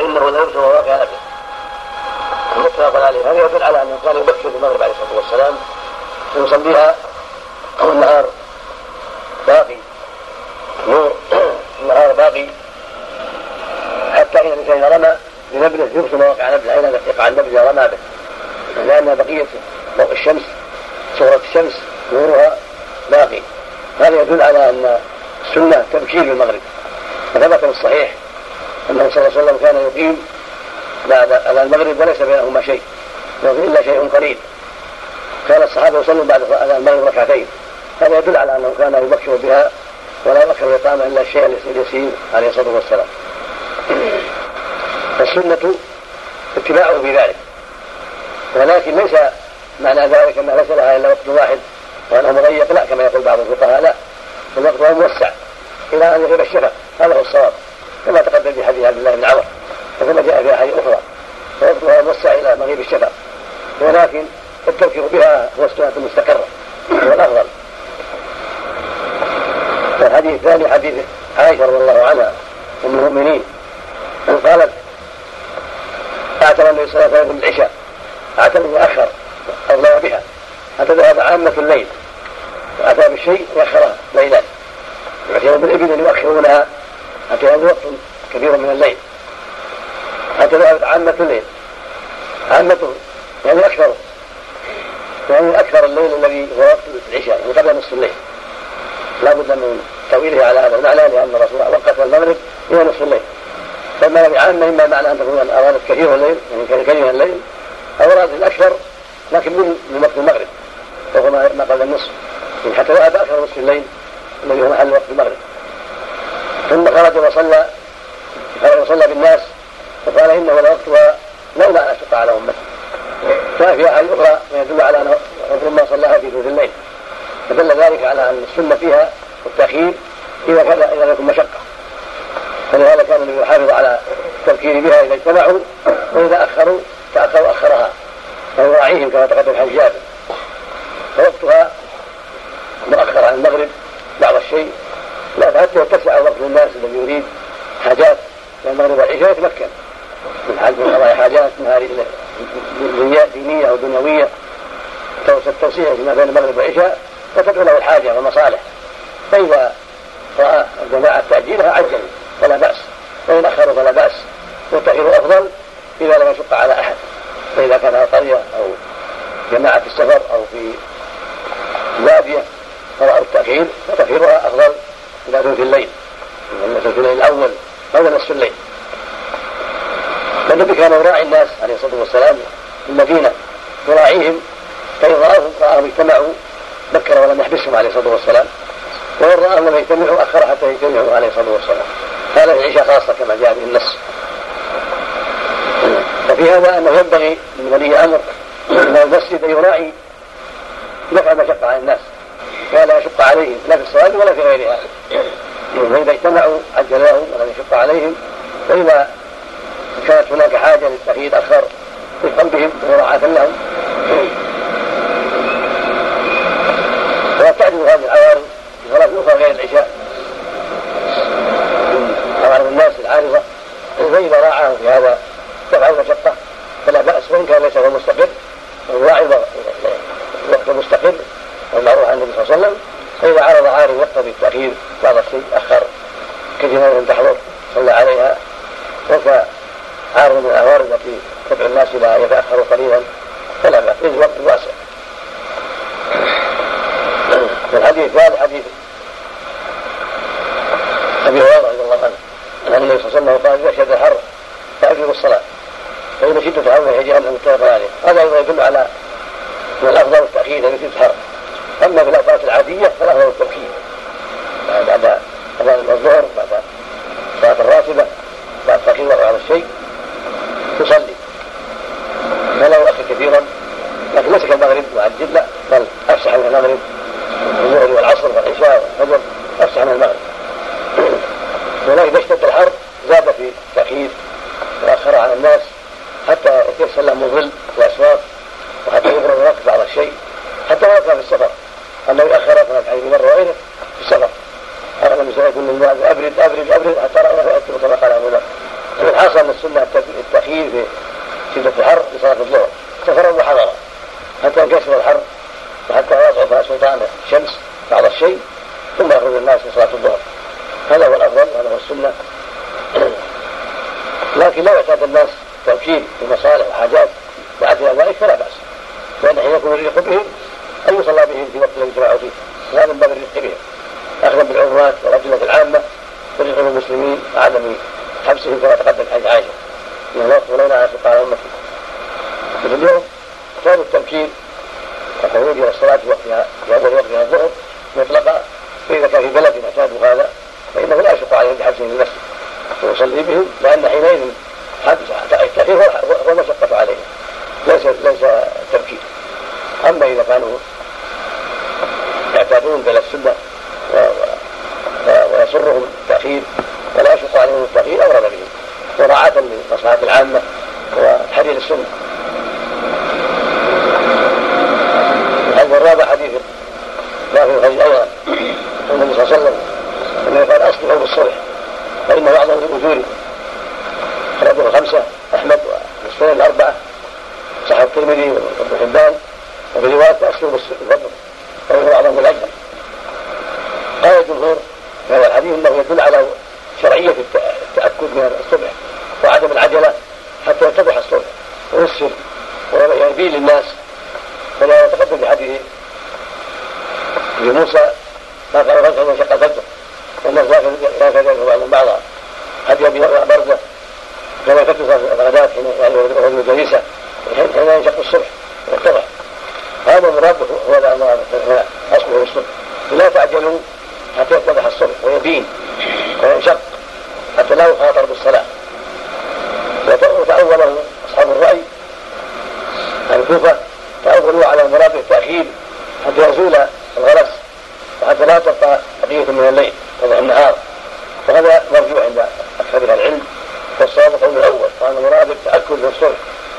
وإنه لا يبصر واقع نفسه متفق عليه هذا يدل على انه كان يبكر المغرب عليه الصلاة والسلام؟ ويصليها والنهار باقي. النهار باقي. حتى إن الإنسان رمى بنبله يبصر مواقع نبله أين يقع النبل إذا رمى به؟ لأن بقية ضوء الشمس صورة الشمس نورها باقي. هذا يدل على أن السنة تبكير بالمغرب؟ وثبت في الصحيح أنه صلى الله عليه وسلم كان يقيم بعد المغرب وليس بينهما شيء إلا شيء قليل. كان الصحابة يصلون بعد المغرب ركعتين. هذا يدل على أنه كان يبكر بها ولا يبكر بالاقامه إلا الشيء اليسير عليه الصلاة والسلام. فالسنه اتباعه في ذلك ولكن ليس معنى ذلك انه ليس لها إلا وقت واحد وانه مضيق لا كما يقول بعض الفقهاء لا. الوقت موسع إلى أن يغيب الشفق. هذا هو الصواب. كما تقدم في حديث عبد الله بن عمر وكما جاء في أحاديث أخرى ووقتها موسع إلى مغيب الشفق ولكن التذكير بها هو السنة المستقرة هو الأفضل. والحديث الثاني حديث عائشة رضي الله عنها أم المؤمنين قالت اعتم النبي صلى الله عليه وسلم العشاء اعتم أخر اضلى بها حتى ذهب عامة الليل وأتى بالشيء واخر ليلا يعتمر بالإبل يؤخرونها يأتي وقت كبير من الليل. حتى ذهبت عامة الليل. عامته يعني أكثر. يعني أكثر الليل الذي هو وقت العشاء يعني قبل نصف الليل. لا بد من تأويله على هذا المعنى لأن الرسول وقت المغرب إلى نصف الليل. فالمعنى بعامة إما معنى أن تكون أرادت كثير الليل يعني كثير الليل أو أرادت الأكثر لكن من وقت المغرب وهو ما قبل النصف. يعني حتى ذهب أكثر نصف الليل الذي هو محل وقت المغرب. ثم خرج وصلى وصلى بالناس فقال إنه لوقتها لولا ان اشق على أمتي. ففي احاديث أخرى ما يدل على أنه ربما صلاها في ثلث الليل. فدل ذلك على أن السنة فيها التاخير اذا كان إذا لم مشقة. فلهذا كان النبي يحافظ على التبكير بها إذا اجتمعوا وإذا أخروا تأخروا أخرها. فيراعيهم كما تقدم حديث جابر. فوقتها مؤخر عن المغرب بعض الشيء لا حتى يتسع وقت للناس الذي يريد حاجات. المغرب والعشاء يتمكن؟ من حاجة من قضاء حاجات دينية أو دنيوية. التوسيع فيما بين المغرب والعشاء فتدعو له الحاجة والمصالح. فإذا رأى الجماعة تأجيلها عجل فلا بأس. وإن أخروا فلا بأس. والتأخير أفضل إذا لم يشق على أحد. فإذا كان قرية أو جماعة في السفر أو في بادية فرأوا التأخير فتأخيرها أفضل. إلى ثلث الليل. إلى ثلث الليل الأول قبل نصف الليل. فالنبي كان يراعي الناس عليه الصلاة والسلام في المدينة يراعيهم فإن رآهم رآهم اجتمعوا بكر ولم يحبسهم عليه الصلاة والسلام. وإن رآهم لم يجتمعوا أخر حتى يجتمعوا عليه الصلاة والسلام. هذا في العشاء خاصة كما جاء به النص. وفي هذا أنه ينبغي من ولي أمر من المسجد أن يراعي دفع المشقة عن الناس. ولا يشق عليهم لا في الصلاة ولا في غيرها. فإذا اجتمعوا عجل لهم ولم يشق عليهم فإذا كانت هناك حاجة للتأخير أخر في قلبهم مراعاة لهم. تعرف هذه العوارض في صلاة أخرى غير العشاء. عوارض الناس العارضة فإذا راعاهم في هذا دفع المشقة فلا بأس وإن كان ليس هو مستقر الواعظ وقت مستقر. والمعروف عن النبي صلى الله عليه وسلم فإذا عرض عارض يقتضي التأخير بعض الشيء أخر. كجنان تحضر صلى عليها. وكعارض من الأعوار التي تدعو الناس إلى يتأخروا قليلا. فلا بأس إذ وقت واسع. والحديث الثالث حديث أبي هريرة رضي الله عنه أن النبي صلى الله عليه وسلم قال إذا شد الحر فأجروا الصلاة فإن شدة الحر فهي جهنم متفق عليه. هذا أيضا يدل على أن الأفضل التأخير في شدة الحر. أما في الأوقات العادية فالأفضل التبكير بعد أذان الظهر بعد صلاة الراتبة بعد تأخير على الشيء. تصلي. فلا يؤخر كثيرا لكن ليس كالمغرب وعجل لا. بل أفسح من المغرب. الظهر والعصر والعشاء والفجر أفسح من المغرب. ولكن إذا اشتد الحر زاد في التأخير وأخر على الناس حتى يتيسر لهم الظل في الأسواق وحتى يفرغ الوقت بعض الشيء حتى ولو كان في السفر. يؤخر كما في مرة وغيره في السفر. صلى الله عليه وسلم أبرد أبرد أبرد حتى رأى يؤثر كما قال الحاصل الخلاصة أن السنة التأخير في شدة الحر لصلاة الظهر. سفرا وحضرا حتى ينكسر الحر وحتى يضعف سلطان الشمس بعض الشيء ثم يخرج الناس لصلاة الظهر. هذا هو الأفضل هذا هو السنة. لكن لو اعتاد الناس توكيل في مصالح وحاجات وعدل ذلك فلا بأس. لأن حين يكون الرزق بهم أن يصلى بهم في وقت الذي اجتمعوا فيه وهذا من باب الرزق بهم أخذا بالعمرات والأجنة العامة ورزق المسلمين وعدم حبسهم كما تقدم حديث عائشة إن الله ولولا على سلطان أمتي مثل اليوم كان التمكين والخروج إلى الصلاة في وقتها في هذا الوقت من الظهر مطلقا فإذا كان في بلد اعتادوا هذا فإنه لا يشق عليهم بحبسهم في المسجد. ويصلي بهم لأن حينئذ التأخير هو المشقة عليهم ليس ليس التبكير أما إذا كانوا يعتادون بلا السنة ويسرهم التأخير ولا يشق عليهم التأخير أورد بهم. مراعاة للمصلحة العامة وتحرير السنة. الحديث الرابع حديث ما في الخير أيضا النبي صلى الله عليه وسلم أنه قال أصلحوا بالصلح فإنه أعظم الأجور أخرجه الخمسة أحمد والسنن الأربعة صحيح الترمذي وابن حبان. وفي رواية أصلحوا بالفضل فإنه أعظم الأجر قال الجمهور في هذا الحديث أنه يدل على شرعية التأكد من الصبح وعدم العجلة حتى يتضح الصبح. ويسر ويبين للناس فلا يتقدم بحديث لموسى ما قال غزة وشق الفجر والناس لا كذلك بعضهم بعضا حتى أبي برده كما تكتب الغداة حين يعني الرجل جليسه حين ينشق الصبح ويتضح هذا المراد هو الامر هنا اصله الصبح لا تعجلوا. حتى يتضح الصبح ويبين وينشق حتى لا يخاطر بالصلاه وتأوله أصحاب الرأي. عن الكوفة تأولوا على مراد التأخير حتى يزول الغلس. وحتى لا تبقى بقية من الليل وضع النهار. وهذا مرجوع عند أكثر العلم. والصواب القول الأول. وأن مراد التأكل من الصبح.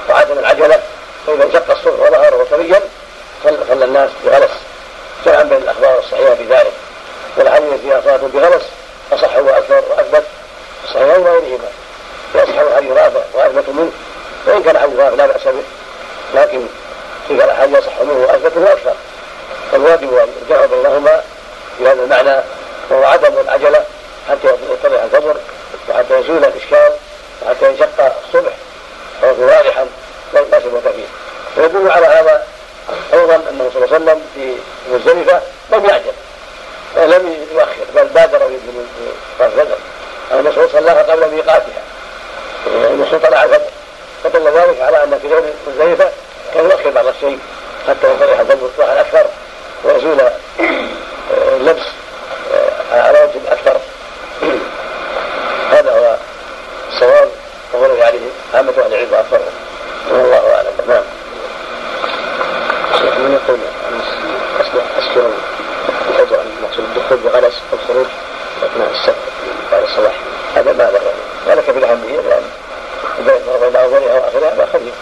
وعدم العجلة. فإذا انشق الصبح وظهر وتبين خلى الناس بغلس جمعا بين الأخبار الصحيحة في ذلك. والحديث فيها صلاة بغلس أصح وأكثر وأثبت. الصحيحين وغيرهما يصحب حديث رافع وأثبت منه. وإن كان حديث رافع لا بأس به. لكن تلك الأحاديث يصح منه وأثبت وأكثر فالواجب الجمع بينهما في هذا المعنى. وهو عدم العجلة. حتى يتضح الفجر وحتى يزول الإشكال. وحتى ينشق الصبح. ويكون لا شبهة فيه ويدل على هذا أيضا أنه صلى الله عليه وسلم في مزدلفة لم يعجل لم يؤخر بل بادر في الفجر أن مسعود صلاها قبل ميقاتها. المسعود طلع الفجر. فدل ذلك على أن في غير مزدلفة كان يؤخر بعض الشيء حتى ينطلق الفجر اصباحا أكثر ويزول اللبس على وجه أكثر هذا هو الصواب الذي عليه عامة أهل العلم وأكثرهم والله أعلم نعم شيخ من يقول أصبح أسكر الفجر الدخول بغلس والخروج أثناء السبت بعد الصباح. هذا ما ذكر ذلك بالأهمية لأن بين أولها وآخرها ما خفيف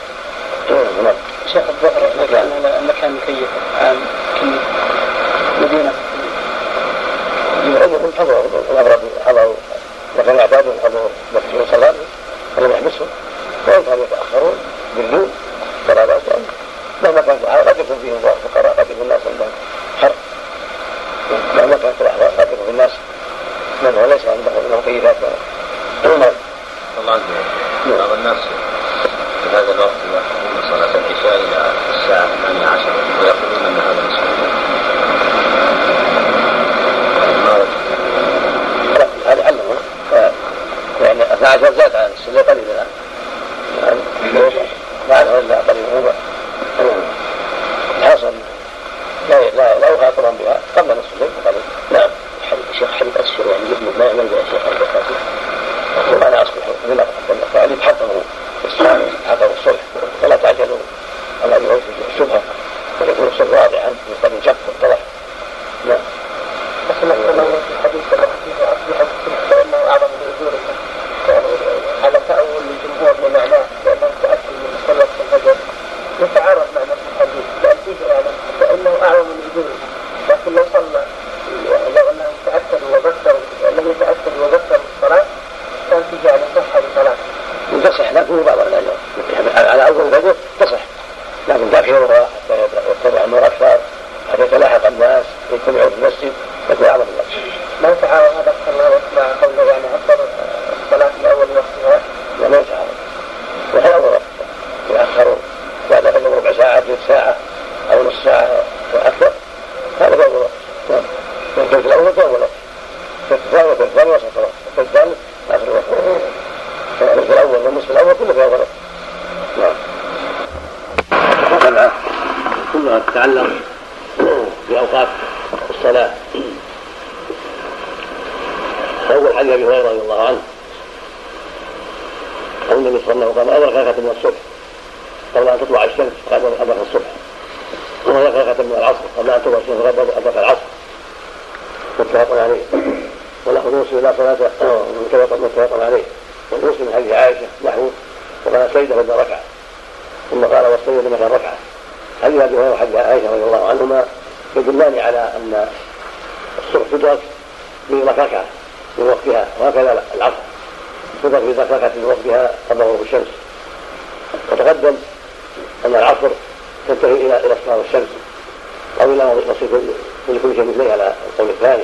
القول الثاني.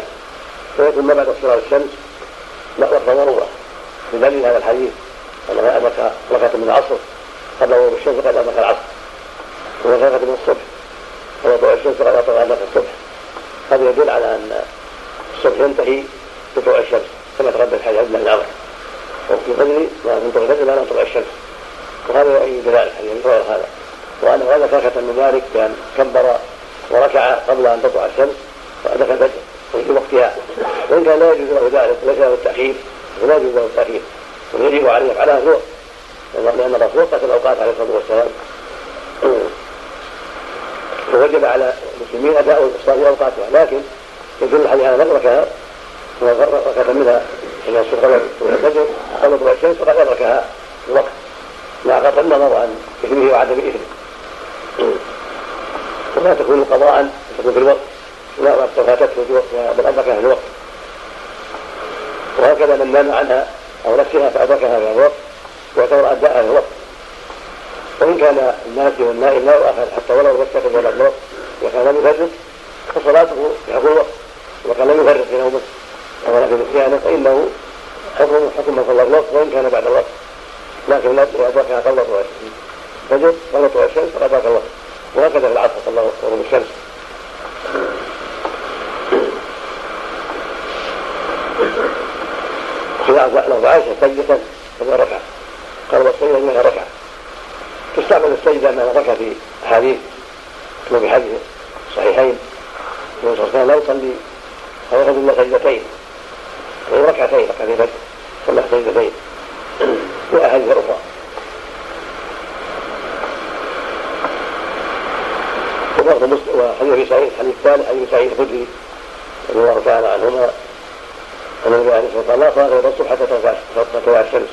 فيكون ما بعد اصفار الشمس؟ وقت ضرورة. بدليل هذا الحديث أنه أدرك ركعة من العصر قبل غروب الشمس فقد أدرك العصر. ومسافة من الصبح ووضوء الشمس فقد أدرك الصبح. هذا يدل على أن الصبح ينتهي بطلوع الشمس كما تقدم حديث عبد الله بن وفي فجر ما من طلوع الفجر ما لم تطلع الشمس. وهذا يؤيد ذلك حديث هذا. وأنه هذا كركة من ذلك بأن كبر وركع قبل أن تطلع الشمس فأدرك الفجر في وقتها. وإن كان لا يجوز له ذلك ليس له التأخير فلا يجوز له التأخير. ويجب عليه يفعلها ذوق لأن الرسول وقت الأوقات عليه الصلاة والسلام. ووجب على المسلمين أداء الصلاة في أوقاتها. لكن يدل على من أدركها ركعة منها حين قبل طلوع الفجر قبل طلوع الشمس فقد أدركها الوقت. مع قطع النظر عن إثمه وعدم إثمه. ولا تكون قضاء تكون في الوقت. لا فاتته في بل أدركها في الوقت. وهكذا من نام عنها أو نفسها فأدركها في الوقت يعتبر أداءها في الوقت. وإن كان الناسي والنائم لا يؤخذ حتى ولو يتخذ ولا الوقت وكان لم يفرق فصلاته يحكم الوقت. وكان لم يفرق في نومه ولكن نسيانه فإنه حكم حكم من صلى الوقت وإن كان بعد الوقت. لكن لا أدركها قبل طلوع الفجر قبل طلوع الشمس فقد أدرك الوقت. وهكذا في العصر قبل غروب الشمس لو عائشة سجدة فهي ركعة قال والسجدة إنها ركعة تستعمل السجدة انها ركعة في أحاديث كما في حديث صحيحين. النبي صلى الله عليه وسلم لا يصلي أو يأخذ إلا سجدتين أو ركعتين ركعتين فجر صلى سجدتين في أحاديث أخرى وبرضه وحديث سعيد الحديث الثالث حديث سعيد الخدري رضي الله تعالى عنهما. ان النبي عليه الصلاه والسلام لا صلاة غير الصبح حتى تطلع الشمس.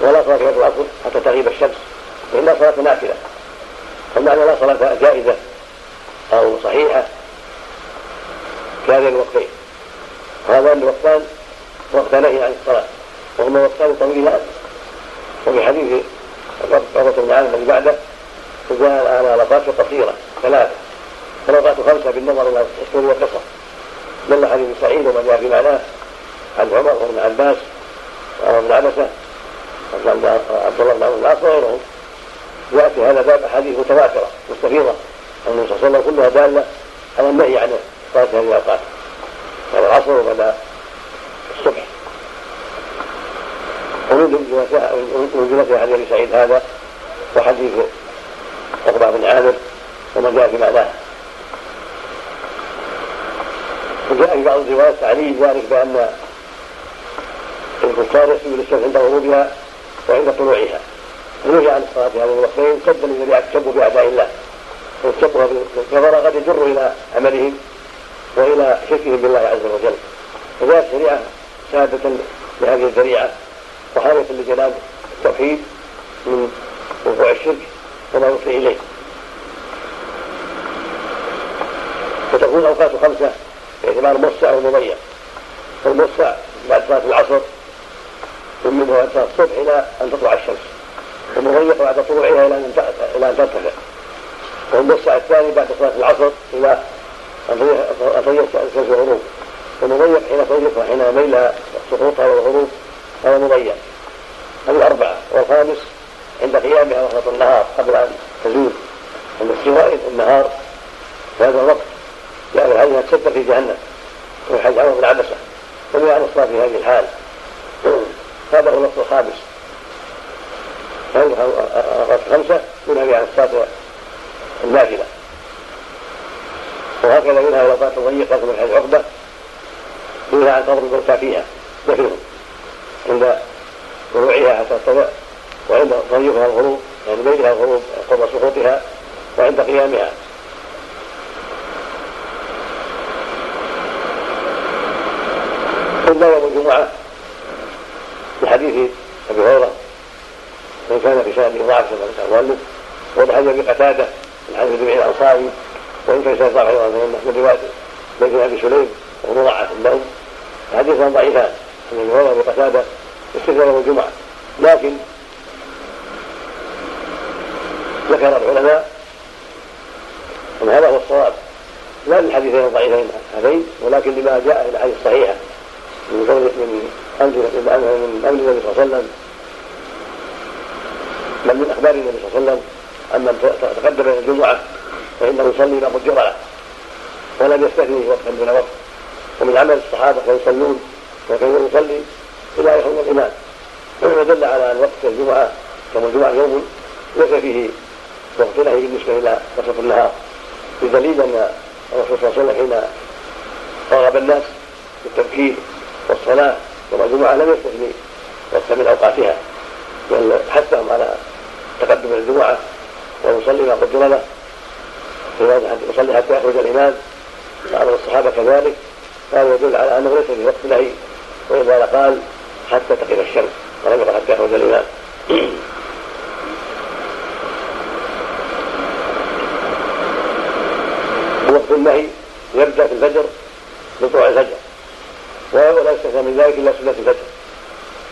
ولا صلاة غير العصر حتى تغيب الشمس. فانها صلاة نافلة. فالمعنى لا صلاة جائزة أو صحيحة في هذين الوقتين. وهذان الوقتان وقت نهي عن الصلاة. وهما وقتان طويلان. وفي حديث عقبه بن عامر الذي بعده تجاه على لفات قصيرة ثلاثة. ولغات خمسة بالنظر إلى الاسطول والقصر دل حديث سعيد وما جاء في معناه. عن عمر وابن عباس وعمر بن عبسه عبد الله بن عمرو العاص وغيرهم ياتي هذا باب أحاديث متواترة مستفيضة. عن النبي صلى الله عليه وسلم كلها دالة على النهي عن صلاة هذه الأوقات. بعد العصر وبعد الصبح. ومن جملة حديث سعيد هذا وحديث عقبة بن عامر وما جاء في معناه. وجاء في بعض الروايات تعليل ذلك بأن الكفار يسجد للشمس عند غروبها وعند طلوعها. ونهي عن الصلاة في هذين الوقتين سدا للذين يتشبوا بأعداء الله. والتشبه بالكفر قد يجر إلى عملهم وإلى شركهم بالله عز وجل. وجاءت الشريعة شهادة لهذه الذريعة وحامية لجلال التوحيد من وقوع الشرك وما يوصي إليه. وتكون الأوقات خمسة باعتبار موسع ومضيق فالموسع بعد صلاة العصر ومنه صلاه الصبح إلى أن تطلع الشمس. ومضيق بعد طلوعها إلى أن إلى أن ترتفع والموسع الثاني بعد صلاة العصر إلى أن تضيق الشمس والغروب. ومضيق حين تضيق وحين يميل سقوطها والغروب هذا مضيق هذه أربعة والخامس عند قيامها وسط النهار قبل أن تزول. عند استواء النهار في هذا الوقت. جاء في الحديث تشد في جهنم. وفي حديث عمر بن ومن عن الصلاة في هذه الحال. هذا هو الوقت الخامس. الأوقات الخمسة منها عن الصلاة النافلة وهكذا منها الأوقات الضيقة من حيث عقبة. منها عن قبر الموتى فيها دفنهم عند طلوعها حتى تطلع وعند ضيقها الغروب يعني بينها الغروب قبل سقوطها وعند قيامها. إلا يوم الجمعة بحديث أبي هريرة من كان في شأنه ضعف المؤلف وبحديث أبي قتادة من حديث الجميع الأنصاري وإن كان شيخ ضعف من رواية بين أبي سليم ومضاعف لهم حديثان ضعيفان من أبي هريرة وأبي قتادة استثنى يوم الجمعة. لكن ذكر العلماء أن هذا هو الصواب. لا للحديثين الضعيفين هذين ولكن لما جاء في الأحاديث الصحيحة. من قول من أمر من أمر النبي صلى الله عليه وسلم. بل من أخبار النبي صلى الله عليه وسلم أن من تقدم إلى الجمعة فإنه يصلي ما قدر له ولم يستثني وقتا دون وقت ومن عمل الصحابة كانوا يصلون وكانوا يصلي إلى يخرج الإمام. ودل على أن وقت الجمعة يوم الجمعة يوم ليس فيه وقت نهي بالنسبة إلى وسط النهار. بدليل أن الرسول صلى الله عليه وسلم حين رغب الناس بالتبكير والصلاة يوم الجمعة لم يستثني وقتا من أوقاتها بل حثهم على تقدم الجمعة ويصلي ما قدر له يصلي حتى يخرج الإمام بعض الصحابة كذلك. هذا يدل على أنه ليس في وقت نهي وإذا قال حتى تقف الشمس ولم يقل حتى يخرج الإمام. وقت النهي يبدأ في الفجر بطلوع الفجر. ولا يستثنى من ذلك إلا سنة الفجر.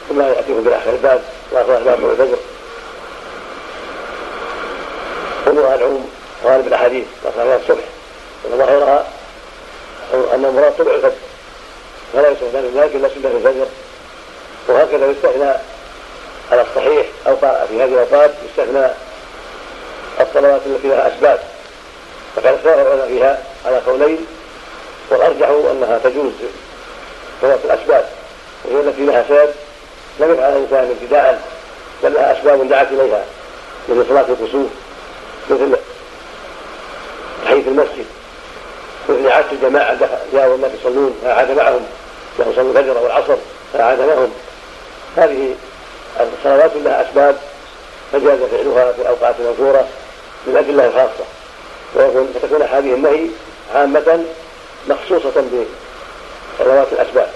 ثم يأتيكم بالآخر. الباب وآخر الباب طلوع الفجر كلها العموم غالب الأحاديث. وصلاة الصبح. وأن ظاهرها أن المراد طلوع الفجر. فلا يستثنى من ذلك إلا سنة الفجر. وهكذا يستثنى على الصحيح أو في هذه الأوقات يستثنى الصلوات التي لها أسباب. فقد اختار العلماء فيها على قولين والأرجح أنها تجوز صلاه الأسباب. وهي التي لها سبب لم يفعل الإنسان ابتداء بل لها أسباب دعت إليها مثل صلاة الكسوف مثل تحية المسجد مثل عشر جماعة جاءوا الناس يصلون فعاد معهم لو صلوا الفجر والعصر فعاد معهم. هذه الصلوات لها أسباب فجاز فعلها في الاوقات المذكوره بالادله الخاصة. ويكون فتكون احاديث النهي عامة مخصوصة بصلوات الأسباب.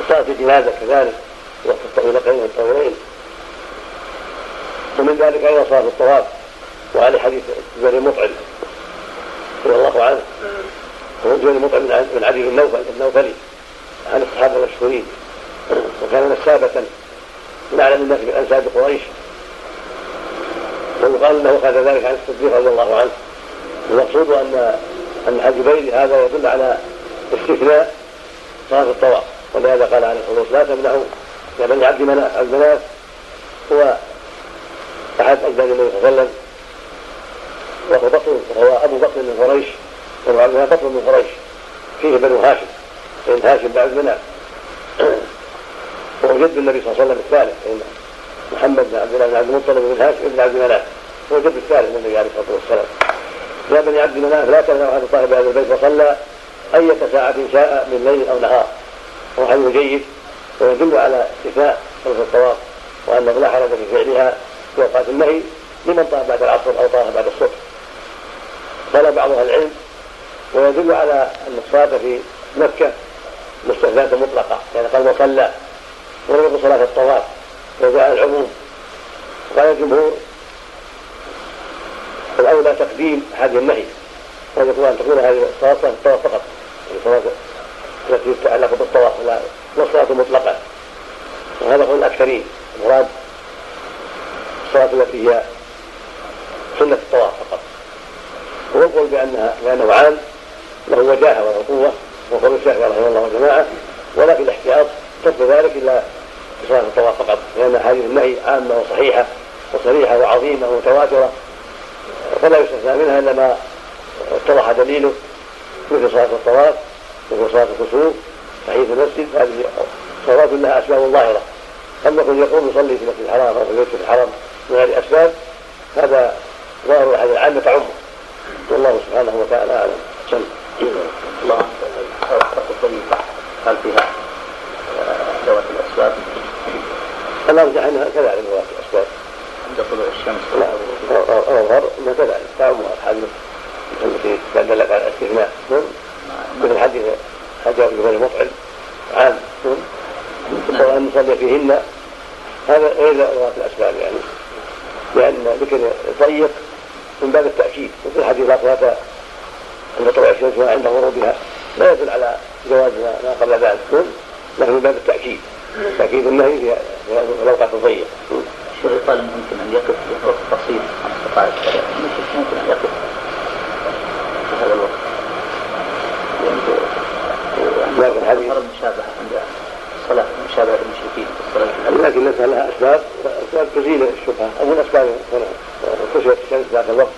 وصارت الجنازه كذلك وقت الطويلتين والطويلين ومن ذلك أيضا صلاه الطواف وعلى حديث زر مطعم. رضي الله عنه. وجه مطعم بن عدي بن نوفل النوفلي عن الصحابة المشهورين. وكان نسابة من اعلم الناس بانساب قريش. ويقال إنه أخذ ذلك عن الصديق رضي الله عنه. المقصود أن أن حج هذا يدل على استثناء صلاة الطواف. ولهذا قال عليه الصلاة والسلام لا تمنعوا يا بني عبد مناف هو أحد أجداد النبي صلى الله عليه وسلم. وهو بكر وهو أبو بكر من قريش ومعلمها بطن من قريش. فيه بنو هاشم فإن هاشم بعد مناف وهو جد النبي صلى الله عليه وسلم الثالث فإن محمد بن عبد الله بن عبد المطلب بن هاشم بن عبد مناف هو جد الثالث من النبي عليه الصلاة والسلام. يا بني عبد مناف لا تمنعوا أحد صاحب هذا البيت وصلى أية ساعة شاء من ليل أو نهار. وهو حديث جيد ويدل على استثناء صلاة الطواف وأنه لا حرج في فعلها في أوقات النهي لمن طاف بعد العصر أو طاف بعد الصبح. قال بعض أهل العلم ويدل على أن الصلاة في مكة مستثناة مطلقة. يعني قال وصلى يقل صلاة الطواف وجاء العموم. قال الجمهور الأولى تقديم هذه النهي. ويقول أن تكون هذه الصلاة الطواف فقط. الصلاة التي تتعلق بالطواف. لا والصلاة مطلقة. وهذا قول الأكثرين. المراد الصلاة التي هي سنة الطواف فقط. هو القول بأنها بأنه عام له وجاهة وله قوة وقول الشافعي رحمه الله وجماعة. ولكن الاحتياط ترك ذلك إلا بصلاة الطواف فقط. لأن هذه النهي عامة وصحيحة وصريحة وعظيمة ومتواترة. فلا يستثنى منها إلا ما اتضح دليله مثل صلاة الطواف مثل صلاة الكسوف تحية المسجد هذه صلوات لها أسباب ظاهرة. أما يكون يقوم يصلي في المسجد الحرام أو في المسجد الحرام من هذه الأسباب هذا ظاهر الحديث العامة تعمه. والله سبحانه وتعالى أعلم. سم الله. الطيبة هل فيها ذوات الأسباب؟ الأرجح أنها كذلك ذوات الأسباب. عند طلوع الشمس؟ لا أظهر أنها كذلك تعمها الحديث التي دلت على الاستثناء مثل حديث حجر بن مطعم عام سواء أن نصلي فيهن هذا غير ذوات الأسباب يعني. لأن ذكر ضيق من باب التأكيد مثل حديث لا صلاة عند طلوع الشمس وعند غروبها لا يدل على جواز ما قبل ذلك لكن من باب التأكيد. تأكيد النهي في الأوقات الضيقة الشيخ يقال ممكن أن يقف وقت بسيط استطاع ممكن أن يقف في هذا الوقت لكن هذه المشابهة عند الصلاة مشابهة المشركين في الصلاة لكن لها أسباب أسباب تزيل الشبهة أو من أسباب كسوة الشمس ذاك الوقت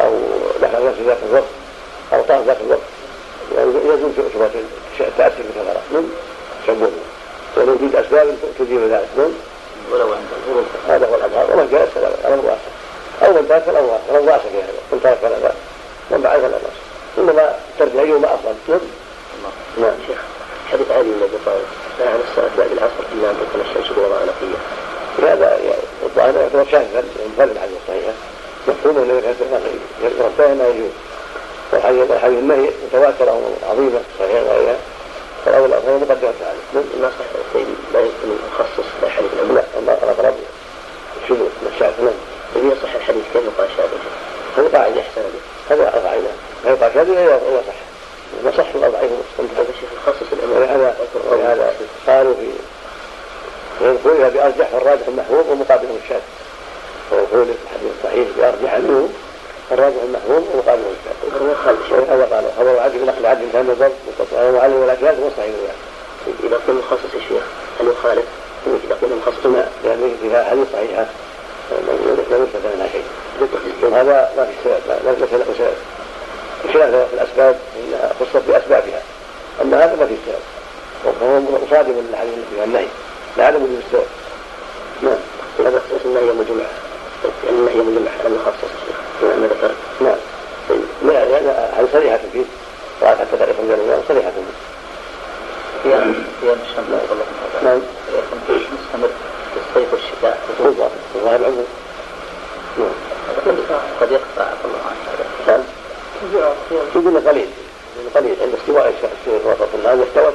أو دخل ذاك الوقت أو طاف ذاك الوقت يزول شبهة التأثر بالكفرة من تشبهه ووجود أسباب تزيل ذلك ولو عند الغروب هذا هو الأظهر ومن جاء الأمر واسع أو من ترك الأمر واسع في هذا من ترك فلا من بعد فلا بأس إنما ترك أيهما أفضل نعم. شيخ حديث علي بن ابي طالب لا عن الصلاه بعد العصر إلا أن تكون الشمس بوضع نقية. هذا الظاهر يعتبر شاذا منفرد الحديث الصحيحه مفهوم أنه يتوفى ما يجوز. والحديث النهي متواترة وعظيمة صحيحه غيرها فالاولى فهو مقدمة عليه. ما صح طيب لا يمكن مخصص حديث الامر. لا الاقرب شذوذ الشاذ نعم. إذا يصح الحديث كيف يقال شاذ؟ هذا قاعدة احسن هذا قاعدة هذا شاذ إذا صح نصح الأضعيف هذا الشيخ يخصص الأمر ولهذا ولهذا قالوا في ويقولها بأرجح والراجح المحفوظ ومقابله الشاذ ويقول الحديث الصحيح بأرجح منه الراجح المحفوظ ومقابله الشاذ هذا قالوا خبر عدل نقل عدل كان ضبط مستطيع وعلم ولا كلام وصحيح إذا كان مخصص الشيخ هل يخالف؟ إذا كان مخصص لا لأن فيها حديث صحيحة لا يثبت منها شيء هذا ما في سبب ليس له سبب بخلاف الأسباب انها خصت بأسبابها. أما هذا ما في سبب وهو مصادم للحديث التي فيها النهي. لعدم وجود السبب نعم. هذا خصوص النهي مجمع. يعني النهي مجمع لم يخصص ما ذكرت نعم لا يعني هذه صريحة فيه قال حتى تعرف الجنة صريحة فيه قيام قيام الشمس نعم. مستمر في الصيف والشتاء الظاهر العموم نعم قد يقطع الله نعم يقول قليل قليل عند استواء الشمس وسط النهار استوت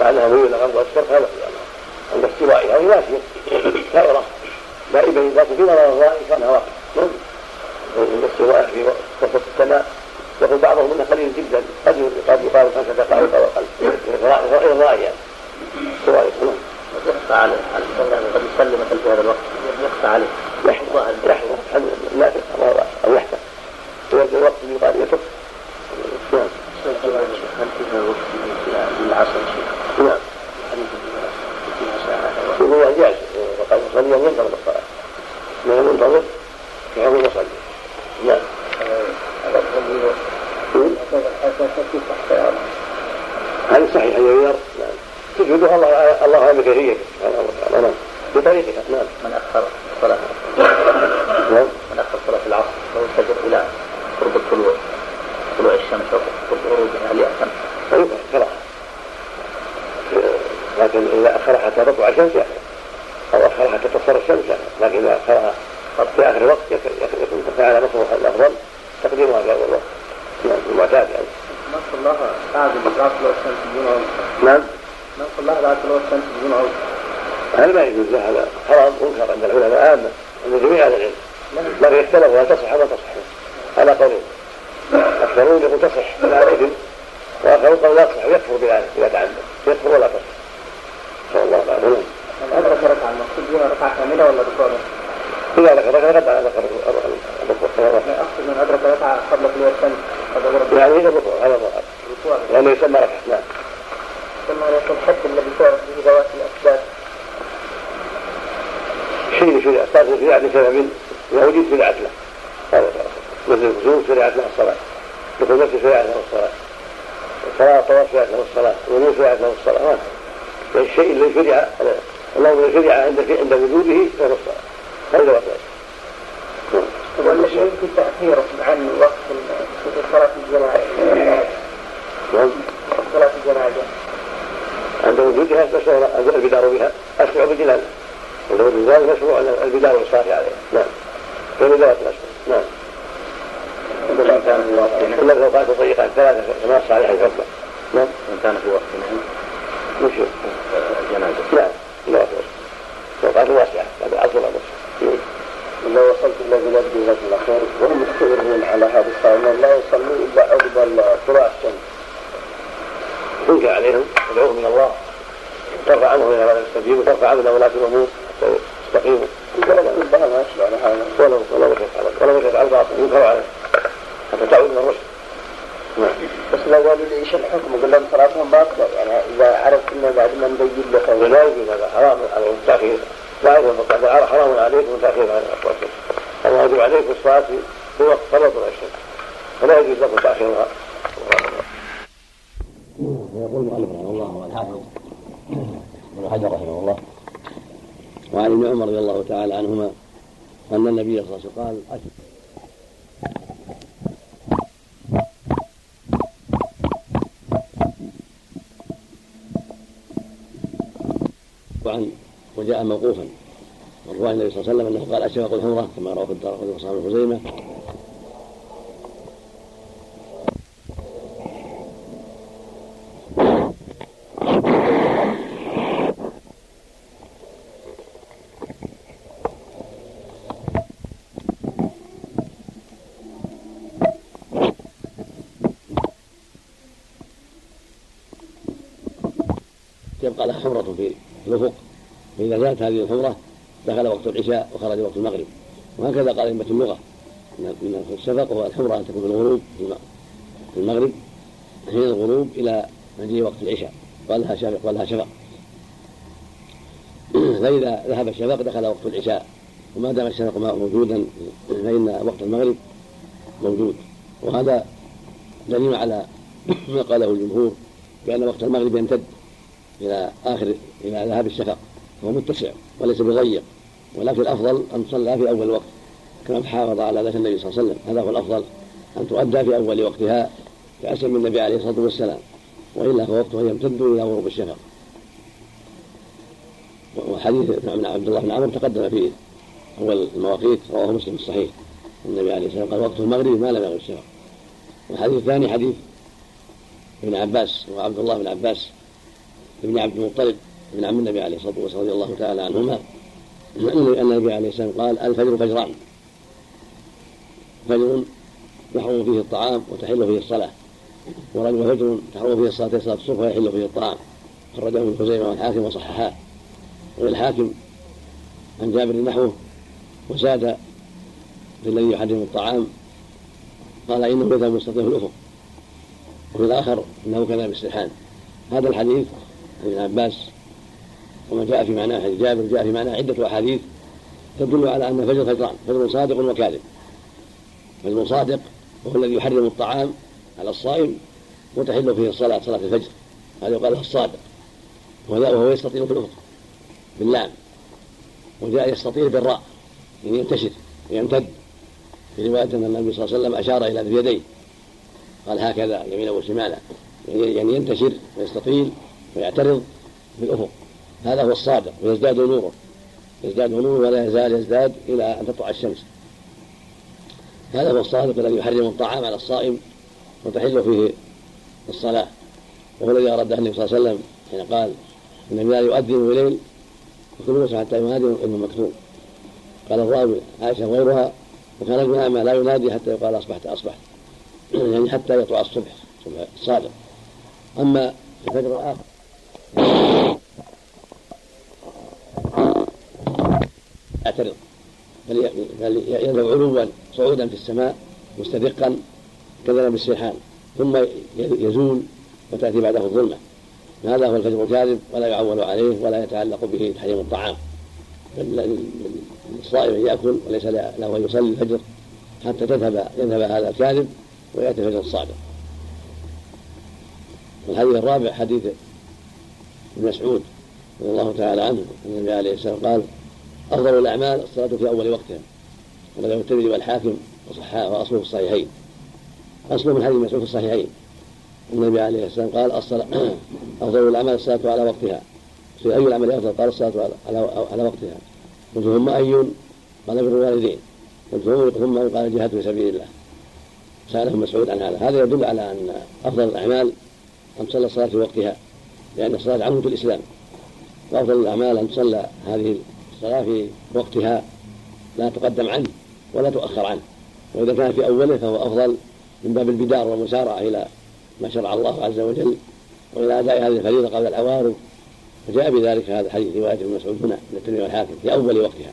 معناها ميول إلى الغرب والشرق هذا عند استوائها هي ماشيه دائره دائبه لكن في نظر الرائي كانها واقع عند استوائها في وسط السماء يقول بعضهم انه قليل جدا قد قد يقال خمسة دقائق أو أقل غير يعني استواء نعم يخفى عليه. قد يصلي مثل في هذا الوقت. يخفى عليه. يحفظ يحفظ لا أو يحفظ ويبدأ الوقت يقال يترك. نعم. هل فيها وقت للعصر شيخ؟ نعم. هو جائز وقد يصلي وينتظر الصلاة ما ينتظر يعظم يصلي نعم. هذه صحيح يغير تجهدها الله الله هذا كثير سبحانه وتعالى نعم. بطريقها نعم من اخر الصلاه نعم. من اخر صلاة العصر لو استجر إلى قرب الطلوع طلوع الشمس أو غروبها هل يأثم؟ يكره كراهه لكن إذا اخر حتى تطلع الشمس يأثم أو اخر حتى تصفر الشمس يأثم لكن إذا أخرها في آخر الوقت يكون فعل مصلحه الأفضل تقديمها في أول وقت نعم المعتاد يعني. من صلاها بعد بعد طلوع الشمس بدون عذر نعم. من هذا ما يجوز هذا حرام منكر عند العلماء عامه عند جميع أهل العلم لكن اختلفوا هل تصح أو لا تصح على قولين اكثرون يقول تصح بلا اثم واخرون قالوا لا تصح ويكفر بذلك اذا تعمد يكفر ولا تصح صلى الله عليه وسلم يكون ركعة كاملة ولا ركوع إذا ذكر ذكر ذكر ذكر أقصد من أدرك ركعة قبل طلوع الشمس هذا هو يعني إذا الركوع هذا الركوع يعني يسمى ركعة نعم يكون الحد الذي تعرف به ذوات الأسباب. شيء شريعة صار شريعة لسبب لا وجود شريعة له هذا مثل الخشوع شريعة له الصلاة. دخول نفسه شريعة له الصلاة. الصلاة طواف شريعة له الصلاة. ونور شريعة له الصلاة. ما في الشيء الذي شرع اللهم شرع عند عند وجوده فهو الصلاة. هذا هو والذي يمكن تأخيره عن وقت صلاة الجنازة نعم صلاة الجنازة عند وجودها مشروع البدار بها أشرع بجلال عند وجود مشروع البدار والصلاة عليها نعم. ذوات الأشهر نعم. إلا لو كانت طريقة ثلاثة كما الصالح الحكمة نعم. إن كان في وقت وش الجنازة نعم. ذوات الأشهر وقعت واسعة. بعد العصر بعد العصر لو وصلت إلى بلاد جزاك الله خير وهم مستمرون على هذا الصوم لا يصلوا إلا عقب طلوع الشمس عليهم تدعوهم إلى الله. ترفع عنهم إلى هذا السبيل وترفع عنهم ولاة الأمور. يستقيموا ربما ما هذا ولو ولو على ولو مشيت على الباطل ينكر عليه. حتى تعود إلى الرشد. نعم. بس لو قالوا لي إيش الحكم قل لهم صلاتهم باطلة يعني إذا عرفت إنه بعد ما نبين له خير ولا يجوز هذا حرام. عليهم التأخير. لا يجوز بعد حرام عليكم التاخير عن عليكم الصلاة في وقت طلوع الشمس فلا يجوز لكم تأخيرها. ويقول المؤلف رحمه الله والحافظ ابن حجر رحمه الله. وعن ابن عمر رضي الله تعالى عنهما أن النبي صلى الله عليه وسلم قال وعن وجاء موقوفا. رواه النبي صلى الله عليه وسلم أنه قال اشفق الحمرة كما رواه الدار قطني وصحابه خزيمه لها حمرة في الأفق. فإذا زالت هذه الحمرة دخل وقت العشاء وخرج وقت المغرب. وهكذا قال أئمة اللغة. من الشفق هو الحمرة أن تكون في الغروب في المغرب حين الغروب إلى مجيء وقت العشاء. قال لها شفق قال لها شفق. فإذا ذهب الشفق دخل وقت العشاء. وما دام الشفق موجودا فإن وقت المغرب موجود. وهذا دليل على ما قاله الجمهور بأن وقت المغرب يمتد. إلى آخر إلى ذهاب الشفق. هو متسع وليس بضيق ولكن الأفضل أن تصلى في أول وقت كما حافظ على ذات النبي صلى الله عليه وسلم. هذا هو الأفضل أن تؤدى في أول وقتها كأسر من النبي عليه الصلاة والسلام وإلا فوقتها يمتد إلى غروب الشفق. وحديث ابن عبد الله بن عمرو تقدم في أول المواقيت رواه مسلم الصحيح. النبي عليه الصلاة والسلام قال وقت المغرب ما لم يغرب الشفق. والحديث الثاني حديث ابن عباس وعبد الله بن عباس ابن عبد المطلب ابن عم النبي عليه الصلاة والسلام رضي الله تعالى عنهما ان النبي عليه السلام قال الفجر فجران. فجر يحرم فيه الطعام وتحل فيه الصلاة ورجل فجر تحرم فيه الصلاة صلاة الصبح ويحل فيه الطعام خرجه ابن خزيمة والحاكم وصححاه. وللحاكم عن جابر نحوه وزاد في الذي يحرم الطعام قال إنه يذهب مستطيع الأفق. وفي الآخر إنه كان بالسرحان هذا الحديث ابن عباس وما جاء في معناه حديث جابر جاء في معناه عدة أحاديث تدل على أن فجر فجران فجر صادق وكاذب. فجر صادق وهو الذي يحرم الطعام على الصائم وتحل فيه الصلاة صلاة الفجر. هذا يقال له الصادق. وهو يستطيع في الأفق باللام. وجاء يستطيع بالراء يعني ينتشر ويمتد في رواية أن النبي صلى الله عليه وسلم أشار إلى يديه. قال هكذا يمينا وشمالا يعني ينتشر ويستطيل. ويعترض في الأفق هذا هو الصادق ويزداد نوره. يزداد نوره ولا يزال يزداد إلى أن تطلع الشمس. هذا هو الصادق الذي يحرم الطعام على الصائم وتحل فيه الصلاة. وهو الذي أراد النبي صلى الله عليه وسلم حين قال إن النبي يؤذن وكل موسى حتى ينادي ابن مكتوم. قال الراوي عائشة غيرها وكان ما لا ينادي حتى يقال أصبحت أصبحت. يعني حتى يطلع الصبح الصادق. أما الفجر الآخر يعترض بل يذهب علوا صعودا في السماء مستدقا كذا بالسيحان ثم يزول وتأتي بعده الظلمة؟ هذا هو الفجر الكاذب ولا يعول عليه ولا يتعلق به تحريم الطعام. الصائم ان يأكل وليس له أن يصلي الفجر حتى تذهب يذهب هذا الكاذب ويأتي الفجر الصادق. الحديث الرابع حديث ابن مسعود رضي الله تعالى عنه النبي عليه السلام قال أفضل الأعمال الصلاة في أول وقتها وله الترمذي والحاكم وأصله في الصحيحين. أصله من حديث مسعود في الصحيحين. النبي عليه السلام قال الصلاة أفضل الأعمال الصلاة على وقتها. في أي العمل أفضل؟ قال الصلاة على على وقتها. قلت ثم أي قال بر الوالدين. قلت ثم قال الجهاد في سبيل الله. سأله مسعود عن هذا. هذا يدل على أن أفضل الأعمال أن تصلى الصلاة في وقتها. لأن الصلاة عمود الإسلام. وأفضل الأعمال أن تصلى هذه الصلاة في وقتها لا تقدم عنه ولا تؤخر عنه. وإذا كان في أوله فهو أفضل من باب البدار والمسارعة إلى ما شرع الله عز وجل وإلى أداء هذه الفريضة قبل العوارض فجاء بذلك هذا الحديث رواية ابن مسعود هنا من الترمذي والحاكم في أول وقتها.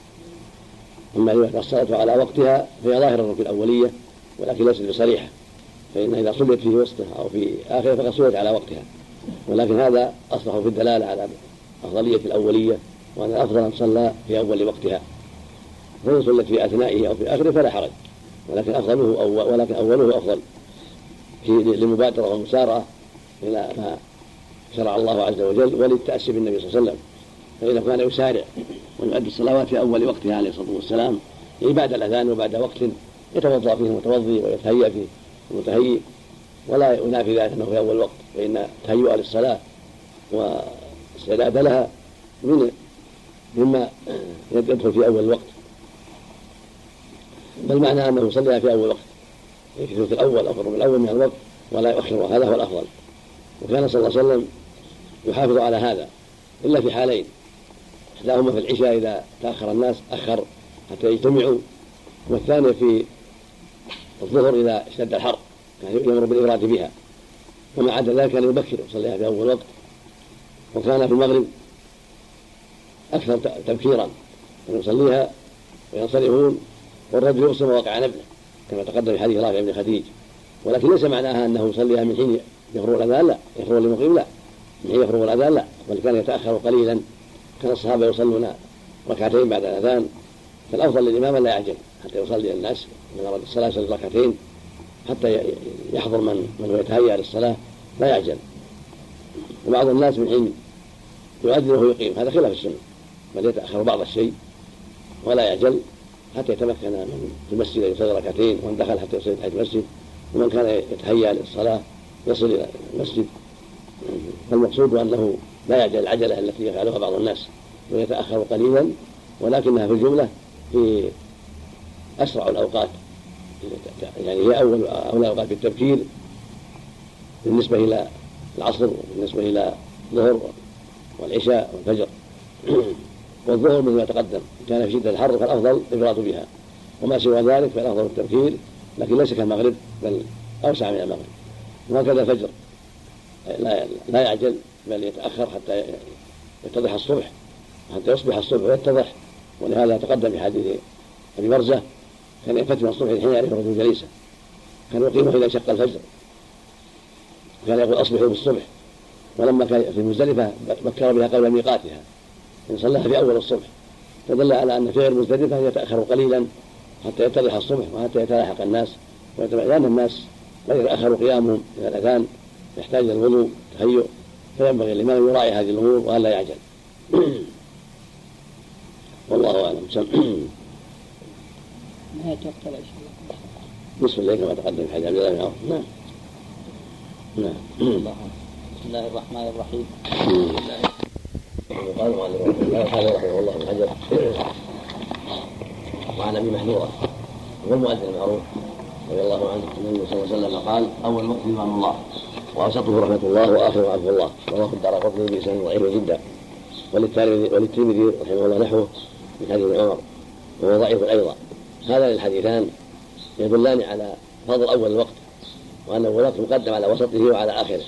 أما روايه الصلاه على وقتها فهي ظاهرة في الأولية ولكن ليست بصريحة. فان إذا صليت في وسطها أو في آخرة فقد صليت على وقتها. ولكن هذا اصلح في الدلالة على أفضلية الأولية وأن الأفضل أن تصلى في أول وقتها. فإن صلت في أثنائه أو في آخره فلا حرج. ولكن أفضله أول ولكن أوله أفضل. في للمبادرة والمسارعة إلى ما شرع الله عز وجل وللتأسي بالنبي صلى الله عليه وسلم. فإذا كان يسارع ويؤدي الصلوات في أول وقتها عليه الصلاة والسلام يعني بعد الأذان وبعد وقت يتوضأ فيه المتوضي ويتهيأ فيه المتهيئ ولا ينافي ذلك أنه في أول وقت فإن التهيؤ للصلاة والاستعداد لها من مما يدخل في أول الوقت بل معنى أنه يصليها في أول وقت. في أو في الربع الأول من الوقت ولا يؤخر. هذا هو الأفضل. وكان صلى الله عليه وسلم يحافظ على هذا إلا في حالين. إحداهما في العشاء إذا تأخر الناس أخر حتى يجتمعوا. والثانيه في الظهر إذا اشتد الحر. كان يامر بالابراد بها. وما عدا ذلك كان يبكر يصليها في أول وقت. وكان في المغرب أكثر تبكيرا. يصليها وينصرفون والرجل يبصر مواقع نبله كما تقدم في حديث رافع بن خديج. ولكن ليس معناها أنه يصليها من حين يفرغ الأذان لا. يفرغ المقيم لا. من حين يفرغ الأذان لا. بل كان يتأخر قليلا. كان الصحابة يصلون ركعتين بعد الأذان. فالأفضل للإمام أن لا يعجل حتى يصلي الناس من أراد الصلاة يصلي ركعتين. حتى يحضر من من هو يتهيأ للصلاه لا يعجل. وبعض الناس من حين يؤذن وهو يقيم. هذا خلاف السنة. بل يتأخر بعض الشيء ولا يعجل حتى يتمكن من المسجد أن يصلي ركعتين ومن دخل حتى يصلي تحت المسجد. ومن كان يتهيأ للصلاة يصل إلى المسجد. فالمقصود أنه لا يعجل العجلة التي يفعلها بعض الناس. ويتأخر قليلا. ولكنها في الجملة في أسرع الأوقات. يعني هي أول أولى الأوقات بالتبكير بالنسبة إلى العصر وبالنسبة إلى الظهر والعشاء والفجر. والظهر مثل ما تقدم كان في شدة الحر فالأفضل الإفراط بها. وما سوى ذلك فالأفضل التبكير لكن ليس كالمغرب بل أوسع من المغرب. وهكذا الفجر. لا لا يعجل بل يتأخر حتى يتضح الصبح حتى يصبح الصبح ويتضح. ولهذا تقدم في حديث أبي برزة كان يفتح من الصبح حين يعرف الرجل جليسا كان يقيمه إذا شق الفجر. كان يقول أصبحوا بالصبح. ولما كان في مزدلفة بكر بها قبل ميقاتها. إن صلاها في أول الصبح. فدل على أن فعل مزدلفة يتأخر قليلا حتى يتضح الصبح وحتى يتلاحق الناس لأن الناس قد يتأخر قيامهم إلى الأذان يحتاج إلى الوضوء تهيؤ فينبغي الإمام أن يراعي هذه الأمور وألا يعجل. والله أعلم. نهاية وقت العشاء نصف الليل كما تقدم في عبد الله بن عوف نعم. نعم. بسم الله الرحمن الرحيم. قال قال رحمه الله بن حجر وعن أبي محذورة هو المؤذن المعروف رضي الله عنه. ان النبي صلى الله عليه وسلم قال أول وقت رضوان الله. واوسطه رحمة الله وآخره عفو الله. رواه الدار قطني باسناد ضعيف جدا. وللترمذي رحمه الله نحوه من حديث عمر وهو ضعيف أيضا. هذان الحديثان يدلان على فضل أول الوقت وأن اول الوقت مقدم على وسطه وعلى آخره.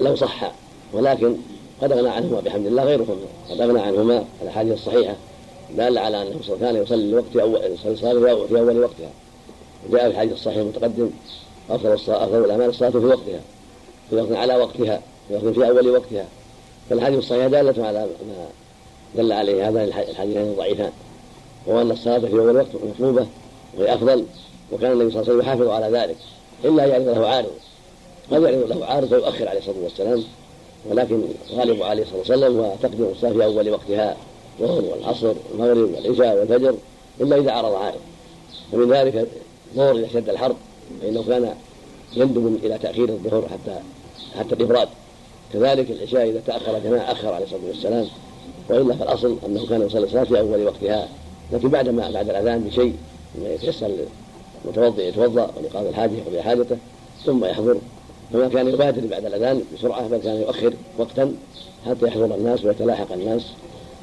لو صح ولكن قد اغنى عنهما بحمد الله غيرهما قد اغنى عنهما الأحاديث الصحيحة دالة على أنه كان يصلي الوقت أول الصلاة في أول وقتها. وجاء في الحديث الصحيح المتقدم أفضل الصلاة أفضل الأعمال الصلاة في وقتها في وقت على وقتها في وقت في أول وقتها. فالحديث الصحيح دالة على ما دل عليه هذان الحديثان الضعيفان. وأن الصلاة في أول وقت مطلوبة وهي أفضل وكان النبي صلى الله عليه وسلم يحافظ على ذلك إلا يعرض له عارض. قد يعرض له عارض فيؤخر عليه الصلاة والسلام ولكن غالب عليه الصلاة والسلام هو تقديم الصلاة في أول وقتها الظهر والعصر والمغرب والعشاء والفجر إلا إذا عرض عارض. ومن ذلك الظهر إذا اشتد الحر فإنه كان يندب إلى تأخير الظهر حتى حتى الإبراد كذلك العشاء إذا تأخر جماعة أخر عليه الصلاة والسلام. وإلا فالأصل أنه كان يصلي الصلاة في أول وقتها. لكن بعد ما بعد الأذان بشيء مما يتيسر المتوضئ يتوضأ ولقاضي الحاجة يقضي حاجته ثم يحضر. فما كان يبادر بعد الأذان بسرعة بل كان يؤخر وقتا حتى يحضر الناس ويتلاحق الناس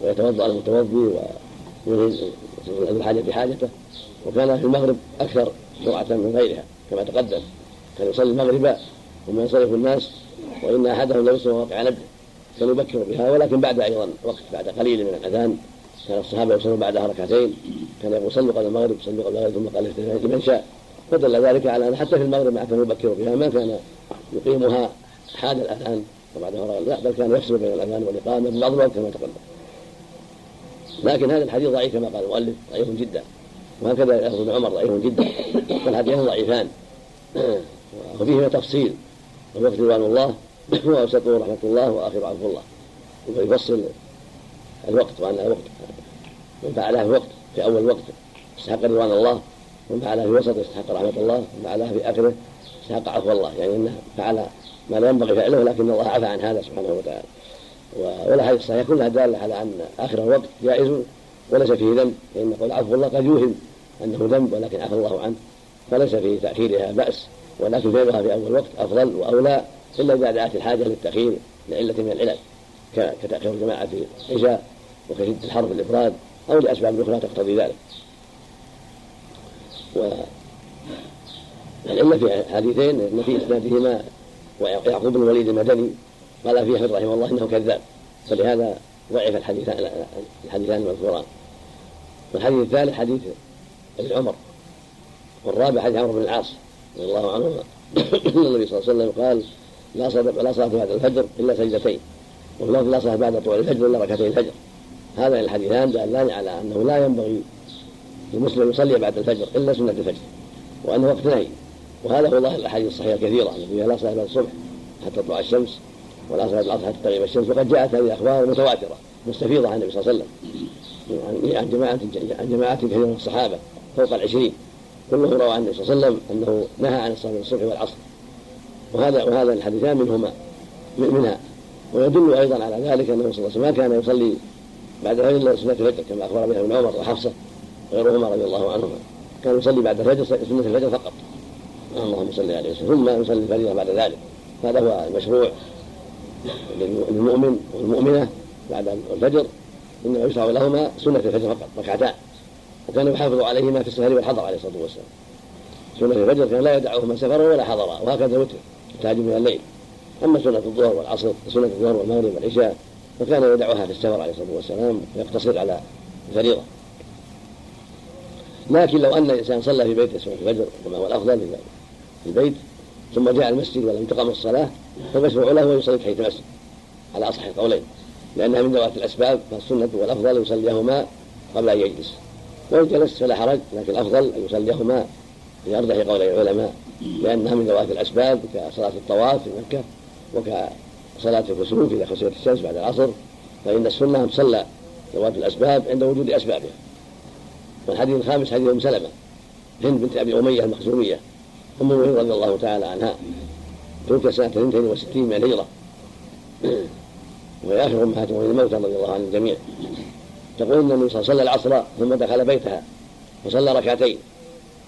ويتوضأ المتوضي ويذهب الحاجة بحاجته وكان في المغرب أكثر سرعة من غيرها كما تقدم. كان يصلي المغرب ثم ينصرف الناس وإن أحدهم لو يصلي واقع نبله كان يبكر بها ولكن بعد أيضا وقت بعد قليل من الأذان. كان الصحابة يصلون بعدها ركعتين كان يقول صلوا قبل المغرب صلوا قبل المغرب ثم قال لمن شاء. فدل ذلك على أن حتى في المغرب ما كان يبكر بها ما كان يقيمها حال الأذان وبعدها لا بل كان يفصل بين الأذان والإقامة في بعض الوقت كما تقدم. لكن هذا الحديث ضعيف كما قال المؤلف ضعيف جدا. وهكذا ابن عمر ضعيف جدا. فالحديثان ضعيفان. وفيهما تفصيل الوقت رضوان الله وأوسطه رحمة الله وآخر عفو الله. ويفصل الوقت وأن الوقت. من فعلها في وقت في أول وقت. استحق رضوان الله ومن فعلها في وسط استحق رحمة الله ومن فعلها في آخره استحق عفو الله. يعني أنه فعل ما لا ينبغي فعله لكن الله عفى عن هذا سبحانه وتعالى. والاحاديث الصحيحة كلها دالة على أن آخر الوقت جائز وليس فيه ذنب. لأن قول عفو الله قد يوهم أنه ذنب ولكن عفى الله عنه. فليس في تأخيرها بأس ولكن فعلها في أول وقت أفضل وأولى إلا إذا دعت الحاجة للتأخير لعلة من العلل. كتأخير الجماعة في العشاء. وكشده الحر في الافراد أو لأسباب أخرى تقتضي ذلك. والعله في حديثين ان في إسنادهما ويعقوب بن الوليد المدني قال فيه احمد رحمه الله إنه كذاب. فلهذا ضعف الحديثان الحديثان المذكوران والحديث الثالث حديث ابن عمر. والرابع حديث عمرو بن العاص رضي الله عنهما. النبي صلى الله عليه وسلم قال لا صلاة لا صلاة بعد الفجر إلا سجدتين. وفي لا صلاة بعد طلوع الفجر إلا ركعتين الفجر. هذان الحديثان دالان على أنه لا ينبغي للمسلم يصلي بعد الفجر إلا سنة الفجر وأنه وقت نهي. وهذا هو ظاهر الأحاديث الصحيحة الكثيرة التي لا صلاة بعد الصبح حتى تطلع الشمس ولا صلاة العصر حتى تغيب الشمس وقد جاءت هذه الأخبار متواترة مستفيضة عن النبي صلى الله عليه وسلم. عن جماعة عن جماعة كثيرة من الصحابة فوق العشرين كلهم روى عن النبي صلى الله عليه وسلم أنه نهى عن الصلاة الصبح والعصر. وهذا وهذا الحديثان منهما منها. ويدل أيضا على ذلك أنه صلى الله عليه وسلم ما كان يصلي بعد الفجر سنة الفجر كما أخبر بها ابن عمر وحفصة وغيرهما رضي الله عنهما. كان يصلي بعد الفجر سنة الفجر فقط. اللهم صل عليه وسلم. ثم يصلي الفجر بعد ذلك. هذا هو المشروع للمؤمن والمؤمنة بعد الفجر. إنما يشرع لهما سنة الفجر فقط ركعتان. وكان يحافظ عليهما في السفر والحضر عليه الصلاة والسلام. سنة الفجر كان لا يدعهما سفرا ولا حضرا وهكذا وتر التهجد من الليل. أما سنة الظهر والعصر وسنة الظهر والمغرب والعشاء فكان يدعها في السفر عليه الصلاة والسلام ويقتصر على الفريضة. لكن لو أن الإنسان صلى في بيته سنة الفجر كما هو الأفضل في البيت ثم جاء المسجد ولم تقم الصلاة فمشروع له أن يصلي تحية المسجد. على أصح القولين لأنها من ذوات الأسباب فالسنة والأفضل يصليهما قبل أن يجلس. وإن جلس فلا حرج لكن الأفضل أن يصليهما في أرجح قولي العلماء لأنها من ذوات الأسباب كصلاة الطواف في مكة وكصلاة الكسوف إذا خسرت الشمس بعد العصر فإن السنة تصلى ذوات الأسباب عند وجود أسبابها. والحديث الخامس حديث أم سلمة هند بنت أبي أمية المخزومية أم المؤمنين رضي الله تعالى عنها توفي سنة 62 من الهجرة. وهي آخر أمهات الموتى رضي الله عن الجميع تقول أن النبي صلى الله عليه وسلم صلى العصر ثم دخل بيتها فصلى ركعتين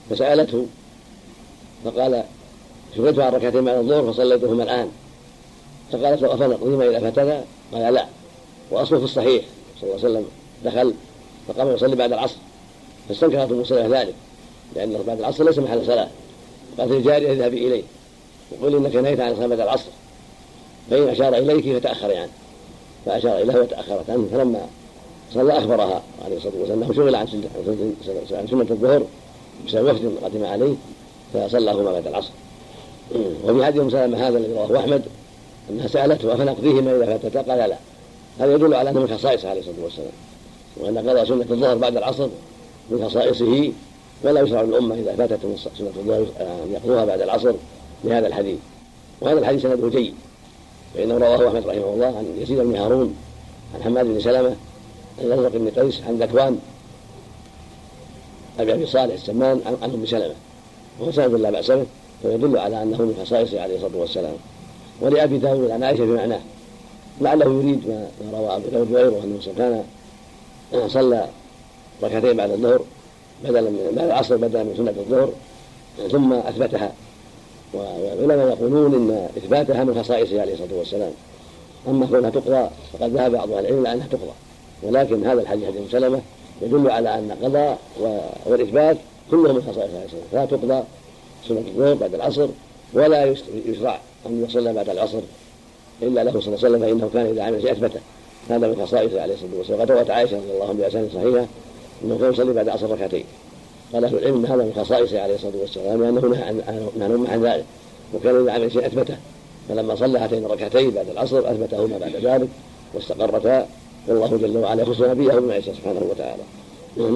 فسألته فقال شغلت عن ركعتين بعد الظهر فصليتهما الآن. فقالت له أفنقضيهما إذا فتنا قال لا. وأصله في الصحيح. صلى الله عليه وسلم دخل فقام يصلي بعد العصر. فاستنكرت ام ذلك لأنه بعد العصر ليس محل صلاة. قالت للجارية اذهبي إليه. وقل إنك نهيت عن صلاة بعد العصر. فإن أشار إليك فتأخري عنه فأشار إليه وتأخرت. عنه فلما صلى أخبرها عليه الصلاة والسلام أنه شغل عن عن سنه الظهر بسبب وفد قدم عليه فصلاهما بعد العصر. وفي حديث ام سلمه هذا الذي رواه أحمد أنها سألته افنقضيهما إذا فاتتا قال لا. هذا يدل على انه من خصائصه عليه الصلاة والسلام. وأن قضى سنة الظهر بعد العصر من خصائصه ولا يشرع للأمة إذا فاتت سنة الظهر أن يقضوها بعد العصر لهذا الحديث. وهذا الحديث سنده جيد. فإنه رواه أحمد رحمه الله عن يزيد بن هارون عن حماد بن سلمة عن الأزرق بن قيس عن ذكوان أبي ابي صالح السمان عن أم سلمة. وهو سند لا بأس به فيدل على أنه من خصائصه عليه الصلاة والسلام. ولأبي داود عن عائشة بمعناه لعله يريد ما روى أبو داود وغيره أنه كان صلى ركعتين بعد الظهر بدلا من بعد العصر بدلا من سنة الظهر ثم أثبتها. والعلماء يقولون إن إثباتها من خصائصه عليه الصلاة والسلام. أما كونها تقضى فقد ذهب بعض أهل العلم انها تقضى. ولكن هذا الحديث حديث سلمة يدل على أن القضاء والإثبات كلهم من خصائص عليه الصلاة والسلام. لا تقضى سنة الظهر بعد العصر ولا يشرع أن يصلى بعد العصر إلا له صلى الله عليه وسلم فإنه كان إذا عمل شيء اثبته هذا من خصائصه عليه الصلاة والسلام. وقد روت عائشة رضي الله عنها باسانيد صحيحة أنه كان يصلي بعد العصر ركعتين. قال أهل العلم هذا من خصائصه عليه الصلاة والسلام لأنه نهى عن عن ذلك. وكان إذا عمل شيء أثبته. فلما صلى هاتين الركعتين بعد العصر أثبتهما بعد ذلك واستقرتا. والله جل وعلا يخص نبيه بما يشاء سبحانه وتعالى. نعم.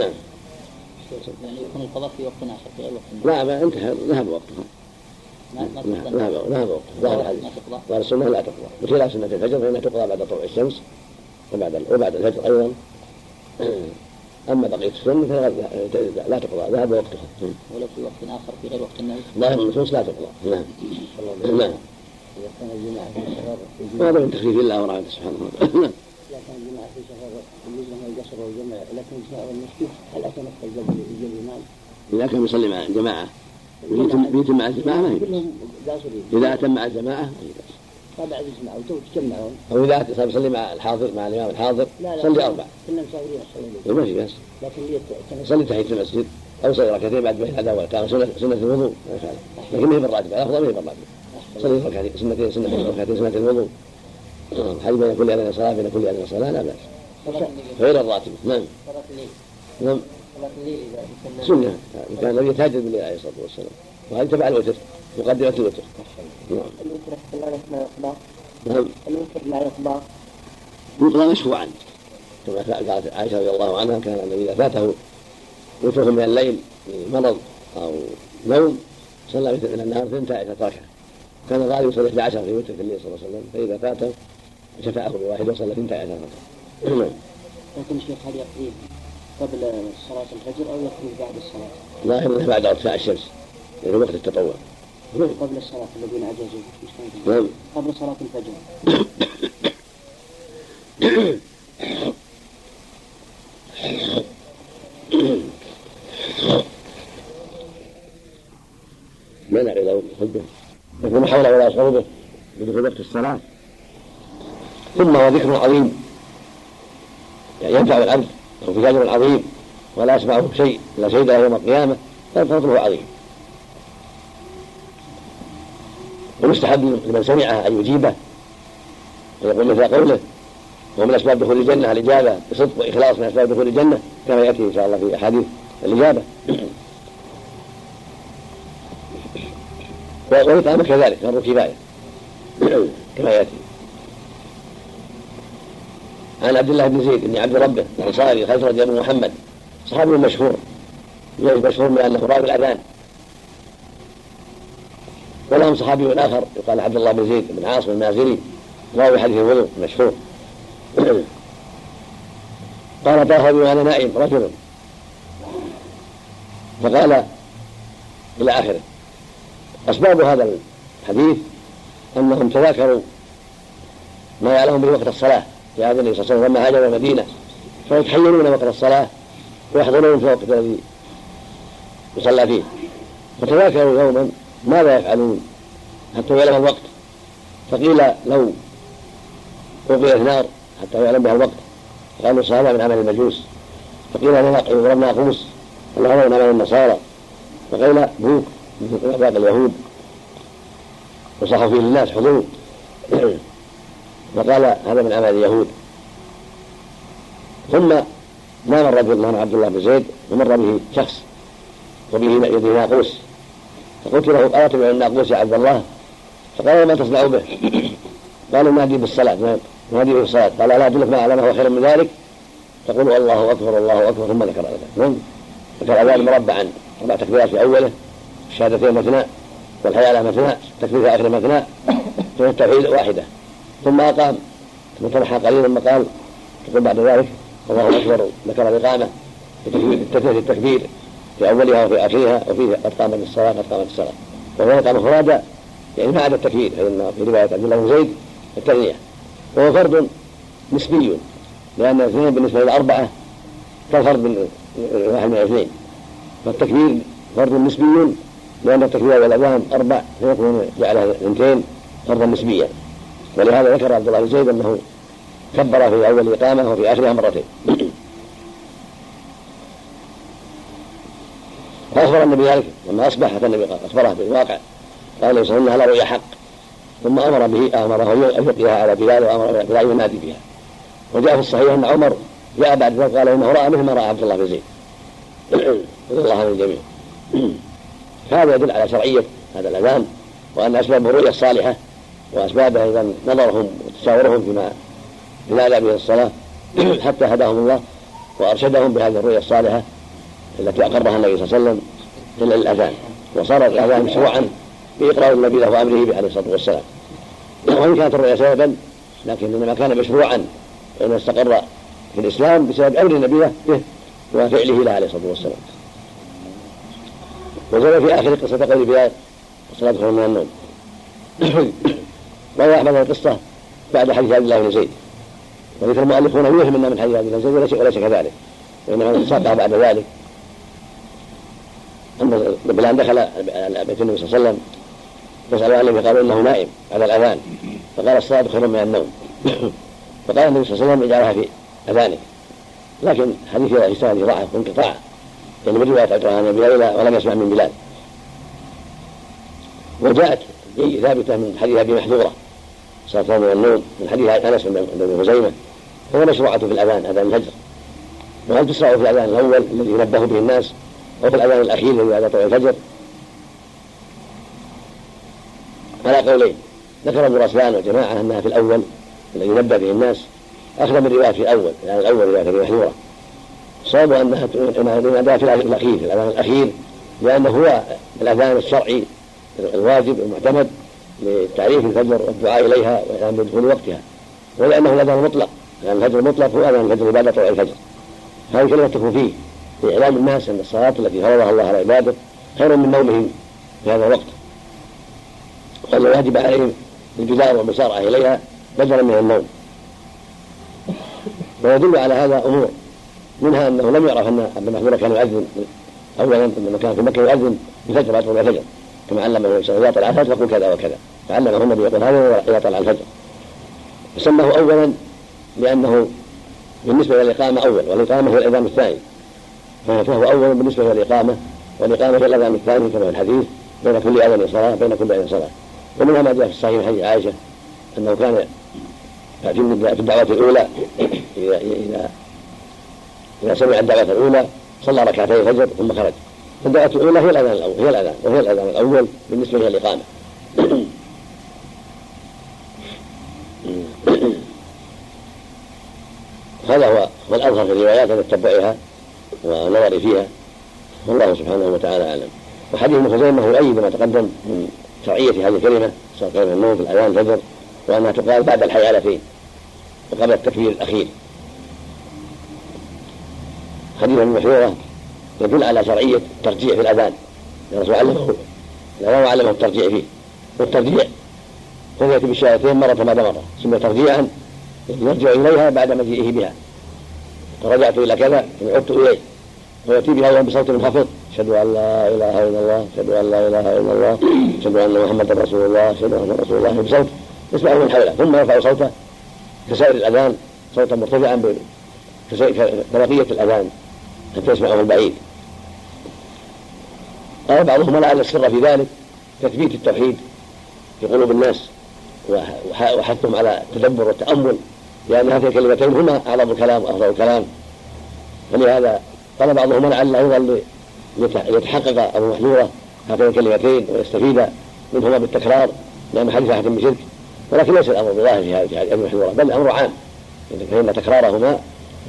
يعني يكون القضاء في وقت اخر في وقت لا ما انتهى. ذهب وقتها. ظهر الحديث ظهر السنة لا تقضى بخلاف سنه الفجر فانها تقضى بعد طلوع الشمس وبعد وبعد الفجر أيضا اما بقيه السنة فلا تقضى ذهب وقتها ولو في وقت اخر في غير وقت النهي ظاهر النصوص لا تقضى نعم نعم إذا الجماعة هذا من تخفيف الله ورحمته سبحانه وتعالى إذا كان الجماعة في سفر والجمع لكن جاء المسجد هل نفس الجمع؟ اذا كان يصلي مع الجماعه بيتم مع الجماعة ما قاصرين إذا أتم مع الجماعة ما هي بأس. فبعد يجمعوا تو تجمعون أو إذا صار يصلي مع الحاضر مع الإمام الحاضر لا لا صلي أربع كنا مسافرين الصلاة. ما في بأس. لكن صلي تحية المسجد أو صلي ركعتين بعد بين الاداء والكلام سنه سنة الوضوء. ما لكن ما هي بالراتب الافضل ما هي بالراتب صلي ركعتين سنتين سنة ركعتين سنة الوضوء. هل بين كل أذان صلاة بين كل أذان صلاة لا بأس. غير الراتب. نعم. نعم. إذا سنه كان النبي يتهجد بالليل عليه الصلاة والسلام. وهذه تبع الوتر؟ مقدمة الوتر. نعم. الوتر مع الإطباق نعم. الوتر مع الإطباق يقضى مشروعا. كما قالت عائشة رضي الله عنها كان النبي إذا فاته وتره من الليل مرض أو نوم صلى من النهار 12 ركعه كان الغالب يصلي 11 في وتر في الليل صلى الله عليه وسلم فإذا فاته شفعه بواحد وصلى 12 ركعه نعم لكن شيخ هل يقضي قبل صلاة الفجر أو يقضي بعد الصلاة؟ ظاهر انه بعد ارتفاع الشمس يعني وقت التطوع. قبل الصلاة الذين عجزوا. نعم. قبل صلاة الفجر. منع له حجه يكون حوله ولا به بدخول وقت الصلاة. ثم ذكر عظيم. يعني ينفع العبد له في اجر عظيم ولا يسمعه شيء إلا شهد يوم القيامة فضله عظيم. ومستحب لمن سمعه أن يجيبه ويقول مثل قوله ومن أسباب دخول الجنة الاجابه بصدق وإخلاص من أسباب دخول الجنة؟ كما يأتي إن شاء الله في أحاديث الإجابة. والإطعام كذلك فرض كفاية كما يأتي. عن عبد الله بن زيد بن عبد ربه الأنصاري خزرج بن محمد صحابي مشهور مشهور بأنه راوي الأذان. ولهم صحابي آخر يقال عبد الله بن زيد بن عاصم المازري راوي حديث الوضوء مشهور. قال بي وأنا نائم رجل. فقال إلى آخره أسباب هذا الحديث أنهم تذاكروا ما يعلم به وقت الصلاة. في هذا النبي صلى الله عليه وسلم لما هاجر المدينة فيتحينون وقت الصلاه ويحضرون في الوقت الذي يصلى فيه فتذاكروا يوما ماذا يفعلون حتى يعلم الوقت فقيل لو أوقيت نار حتى يعلم بها الوقت قالوا الصحابة من عمل المجوس فقيل يضرب ناقوس الأمر من عمل النصارى فقيل بوك مثل أعداء اليهود وصحوا فيه للناس حضور فقال هذا من عمل اليهود. ثم نام الرجل نام عبد الله بن زيد ومر به شخص وبه يده ناقوس. فقلت له أراتب عن الناقوس يا عبد الله؟ فقال ما تصنع به؟ قالوا نادي بالصلاة نادي بالصلاة. قال لا أدلك ما أعلمه خيرا من ذلك؟ تقول الله أكبر الله أكبر. ثم ذكر الأذان. ذكر الأذان مربعا. أربع تكبيرات في أوله الشهادتين مثنى والحياة مثنى التكبير في آخر مثنى ثم التوحيد واحدة. ثم أقام. ثم تنحى قليلا ثم قال تقول بعد ذلك الله أكبر ذكر الإقامة التكبير التكبير في أولها وفي آخرها وفيه قد قامت الصلاة قد قامت الصلاة. وهو قام فرادا يعني ما عدا التكبير فإن في رواية عبد الله بن زيد التثنية وهو فرد نسبي لأن الاثنين بالنسبة للأربعة كالفرد من واحد من الاثنين. فالتكبير فرد نسبي لأن التكبير والأذان أربع فيكون جعلها اثنتين فرضا نسبيا. ولهذا ذكر عبد الله بن زيد أنه كبر في أول الإقامة وفي آخرها مرتين فأخبر النبي ذلك لما أصبح أتى النبي أخبره بالواقع قال له الله عليه رؤيا حق. ثم أمر به أمره أن يلقيها على بلال وأمر بلال ينادي بها. وجاء في الصحيح أن عمر جاء بعد ذلك قال إنه رأى مثل ما رأى عبد الله بن زيد. رضي الله عن الجميع هذا يدل على شرعية هذا الأذان وأن أسباب الرؤيا الصالحة وأسباب أيضا نظرهم وتشاورهم فيما بما به الصلاة حتى هداهم الله وأرشدهم بهذه الرؤيا الصالحة التي أقرها النبي صلى الله عليه وسلم إلى الأذان وصار الأذان مشروعا بإقرار النبي له وأمره عليه الصلاة والسلام. وإن كانت الرؤيا سببا لكن إنما كان مشروعا وإنما استقر في الإسلام بسبب أمر النبي به وفعله له عليه الصلاة والسلام. وجاء في آخر قصة قول بلال خير من النوم. أحمد القصة بعد حديث عبد الله بن زيد. وذكر المؤلفون يوهم من حديث عبد الله بن زيد وليس كذلك وإنما ساقها بعد ذلك. أن بلال دخل بيت النبي صلى الله عليه وسلم يسأل عنه فقالوا إنه نائم على الأذان. فقال الصلاة خير من النوم. فقال النبي صلى الله عليه وسلم اجعلها في أذانك. لكن حديث سند ضعف وانقطاع. يعني من رواية عبد الرحمن بلال ولم يسمع من بلال. وجاءت ثابتة من حديث أبي محذورة. صلاة من النوم من حديث أنس بن خزيمة. وهو مشروعة في الأذان أذان الفجر. وهل تشرع في الأذان الأول الذي ينبه به الناس أو في الأذان الأخير الذي بعد طلوع الفجر؟ على قولين. ذكر ابن رسلان وجماعة أنها في الأول الذي نبه به الناس. أخذ من رواية في الأول الأذان الأول رواية أبي محذورة صواب أنها أنها في الأخير في الأذان الأخير لأنه هو الأذان الشرعي الواجب المعتمد لتعريف الفجر والدعاء إليها وإعلان بدخول وقتها. ولأنه الأذان المطلق. لأن الفجر المطلق هو أذان الفجر بعد طلوع الفجر. هذه كلمة تكون فيه لإعلام الناس أن الصلاة التي فرضها الله على عباده خير من نومهم في هذا الوقت. وأن الواجب عليهم الجزاء والمسارعة إليها بدلا من النوم. ويدل على هذا أمور. منها أنه لم يعرف أن ابن محمود كان يؤذن. أولا عندما كان في مكة يؤذن بفجر طلوع الفجر. كما علمه النبي صلى الله عليه وسلم إذا طلع الفجر يقول كذا وكذا. فعلمه النبي يقول هذا إذا طلع الفجر فسماه أولا لأنه بالنسبة إلى الإقامة أول والإقامة هي الأذان الثاني. فهو أول بالنسبة إلى الإقامة والإقامة هي الأذان الثاني كما في الحديث بين كل أذان صلاة بين كل أذان صلاة. ومنها ما جاء في الصحيح حديث عائشة أنه كان في الدعوة الأولى إذا إذا إذا سمع الدعوة الأولى صلى ركعتي الفجر ثم خرج. الدعوة الأولى هي الأذان الأول هي الأذان وهي الأذان الأول بالنسبة إلى الإقامة. هذا هو الأظهر في الروايات أن تتبعها ونظري فيها. والله سبحانه وتعالى أعلم. وحديث ابن خزيمة يؤيد ما تقدم من شرعية هذه الكلمة كلمة النوم في الأذان الفجر وأنها تقال بعد الحيالتين وقبل التكبير الأخير. حديث المحيورة يدل على شرعية الترجيع في الأذان. الرسول علمه الأذان علمه الترجيع فيه. والترجيع هو يأتي بالشهادتين مرة بعد مرة سمي ترجيعا يرجع إليها بعد مجيئه بها. فرجعت إلى كذا عدت إليه. ويأتي بها وهو بصوت منخفض. أشهد أن لا إله إلا الله أشهد أن لا إله إلا الله أشهد أن محمدا رسول الله أشهد أن رسول الله بصوت. يسمعه من حوله ثم يرفع صوته. كسائر الأذان صوتا مرتفعا كبقية الأذان. حتى يسمعه البعيد؟ قال بعضهم لعل السر في ذلك تثبيت التوحيد في قلوب الناس وحثهم على التدبر والتأمل لأن هاتين الكلمتين هما أعظم الكلام وأفضل الكلام. فلهذا قال بعضهم لعله أيضا ليتحقق أبو محذورة هاتين الكلمتين ويستفيد منهما بالتكرار لأن حديث أحد بشرك ولكن ليس الأمر بظاهر في هذه أبي محذورة بل الأمر عام فإن تكرارهما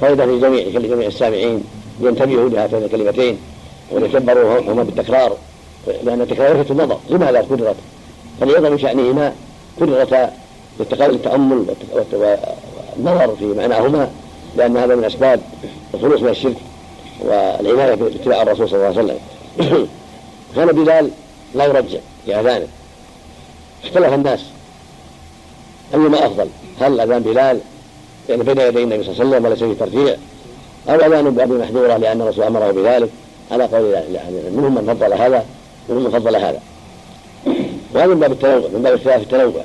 فائدة لجميع لجميع السامعين. لينتبهوا لهاتين الكلمتين وليتدبروا هما بالتكرار. لأن التكرار يلفت النظر. لماذا كررت فليظهر من شأنهما كررتا التأمل والنظر في معناهما لأن هذا من أسباب الخلوص من الشرك والعناية باتباع الرسول صلى الله عليه وسلم. كان بلال لا يرجع في أذانه. اختلف الناس. أيما أفضل؟ هل أذان بلال يعني بين يدي النبي صلى الله عليه وسلم وليس فيه ترجيع أو أذان بأبي محذورة لأن الرسول أمره بذلك. على قول يعني منهم من فضل هذا ومنهم من فضل هذا. وهذا من باب التنوع من باب اختلاف التنوع.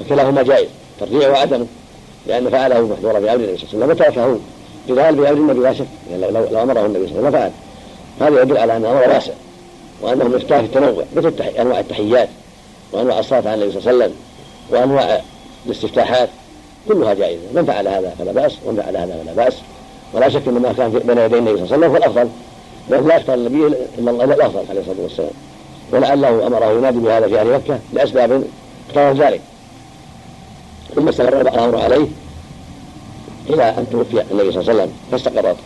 فكلاهما جائز ترجيع وعدمه لأن فعله محذورا بأمر النبي صلى الله عليه وسلم. وتركه بلال بأمر النبي لا شك يعني لو, لو أمره النبي صلى الله عليه وسلم فعل. هذا يدل على أن الأمر واسع وأنه اختلاف التنوع. مثل أنواع التحيات وأنواع الصلاة على النبي صلى الله عليه وسلم وأنواع الاستفتاحات كلها جائزة. من فعل هذا فلا بأس ومن فعل هذا فلا بأس. ولا شك أن ما كان بين يدي النبي صلى الله عليه وسلم هو الأفضل لأنه لا يختار النبي إلا الله الأفضل عليه الصلاة والسلام. ولعله أمره ينادي بهذا في أهل مكة لأسباب اقتضت ذلك. ثم استمر الأمر عليه إلى أن توفي النبي صلى الله عليه وسلم فاستقرت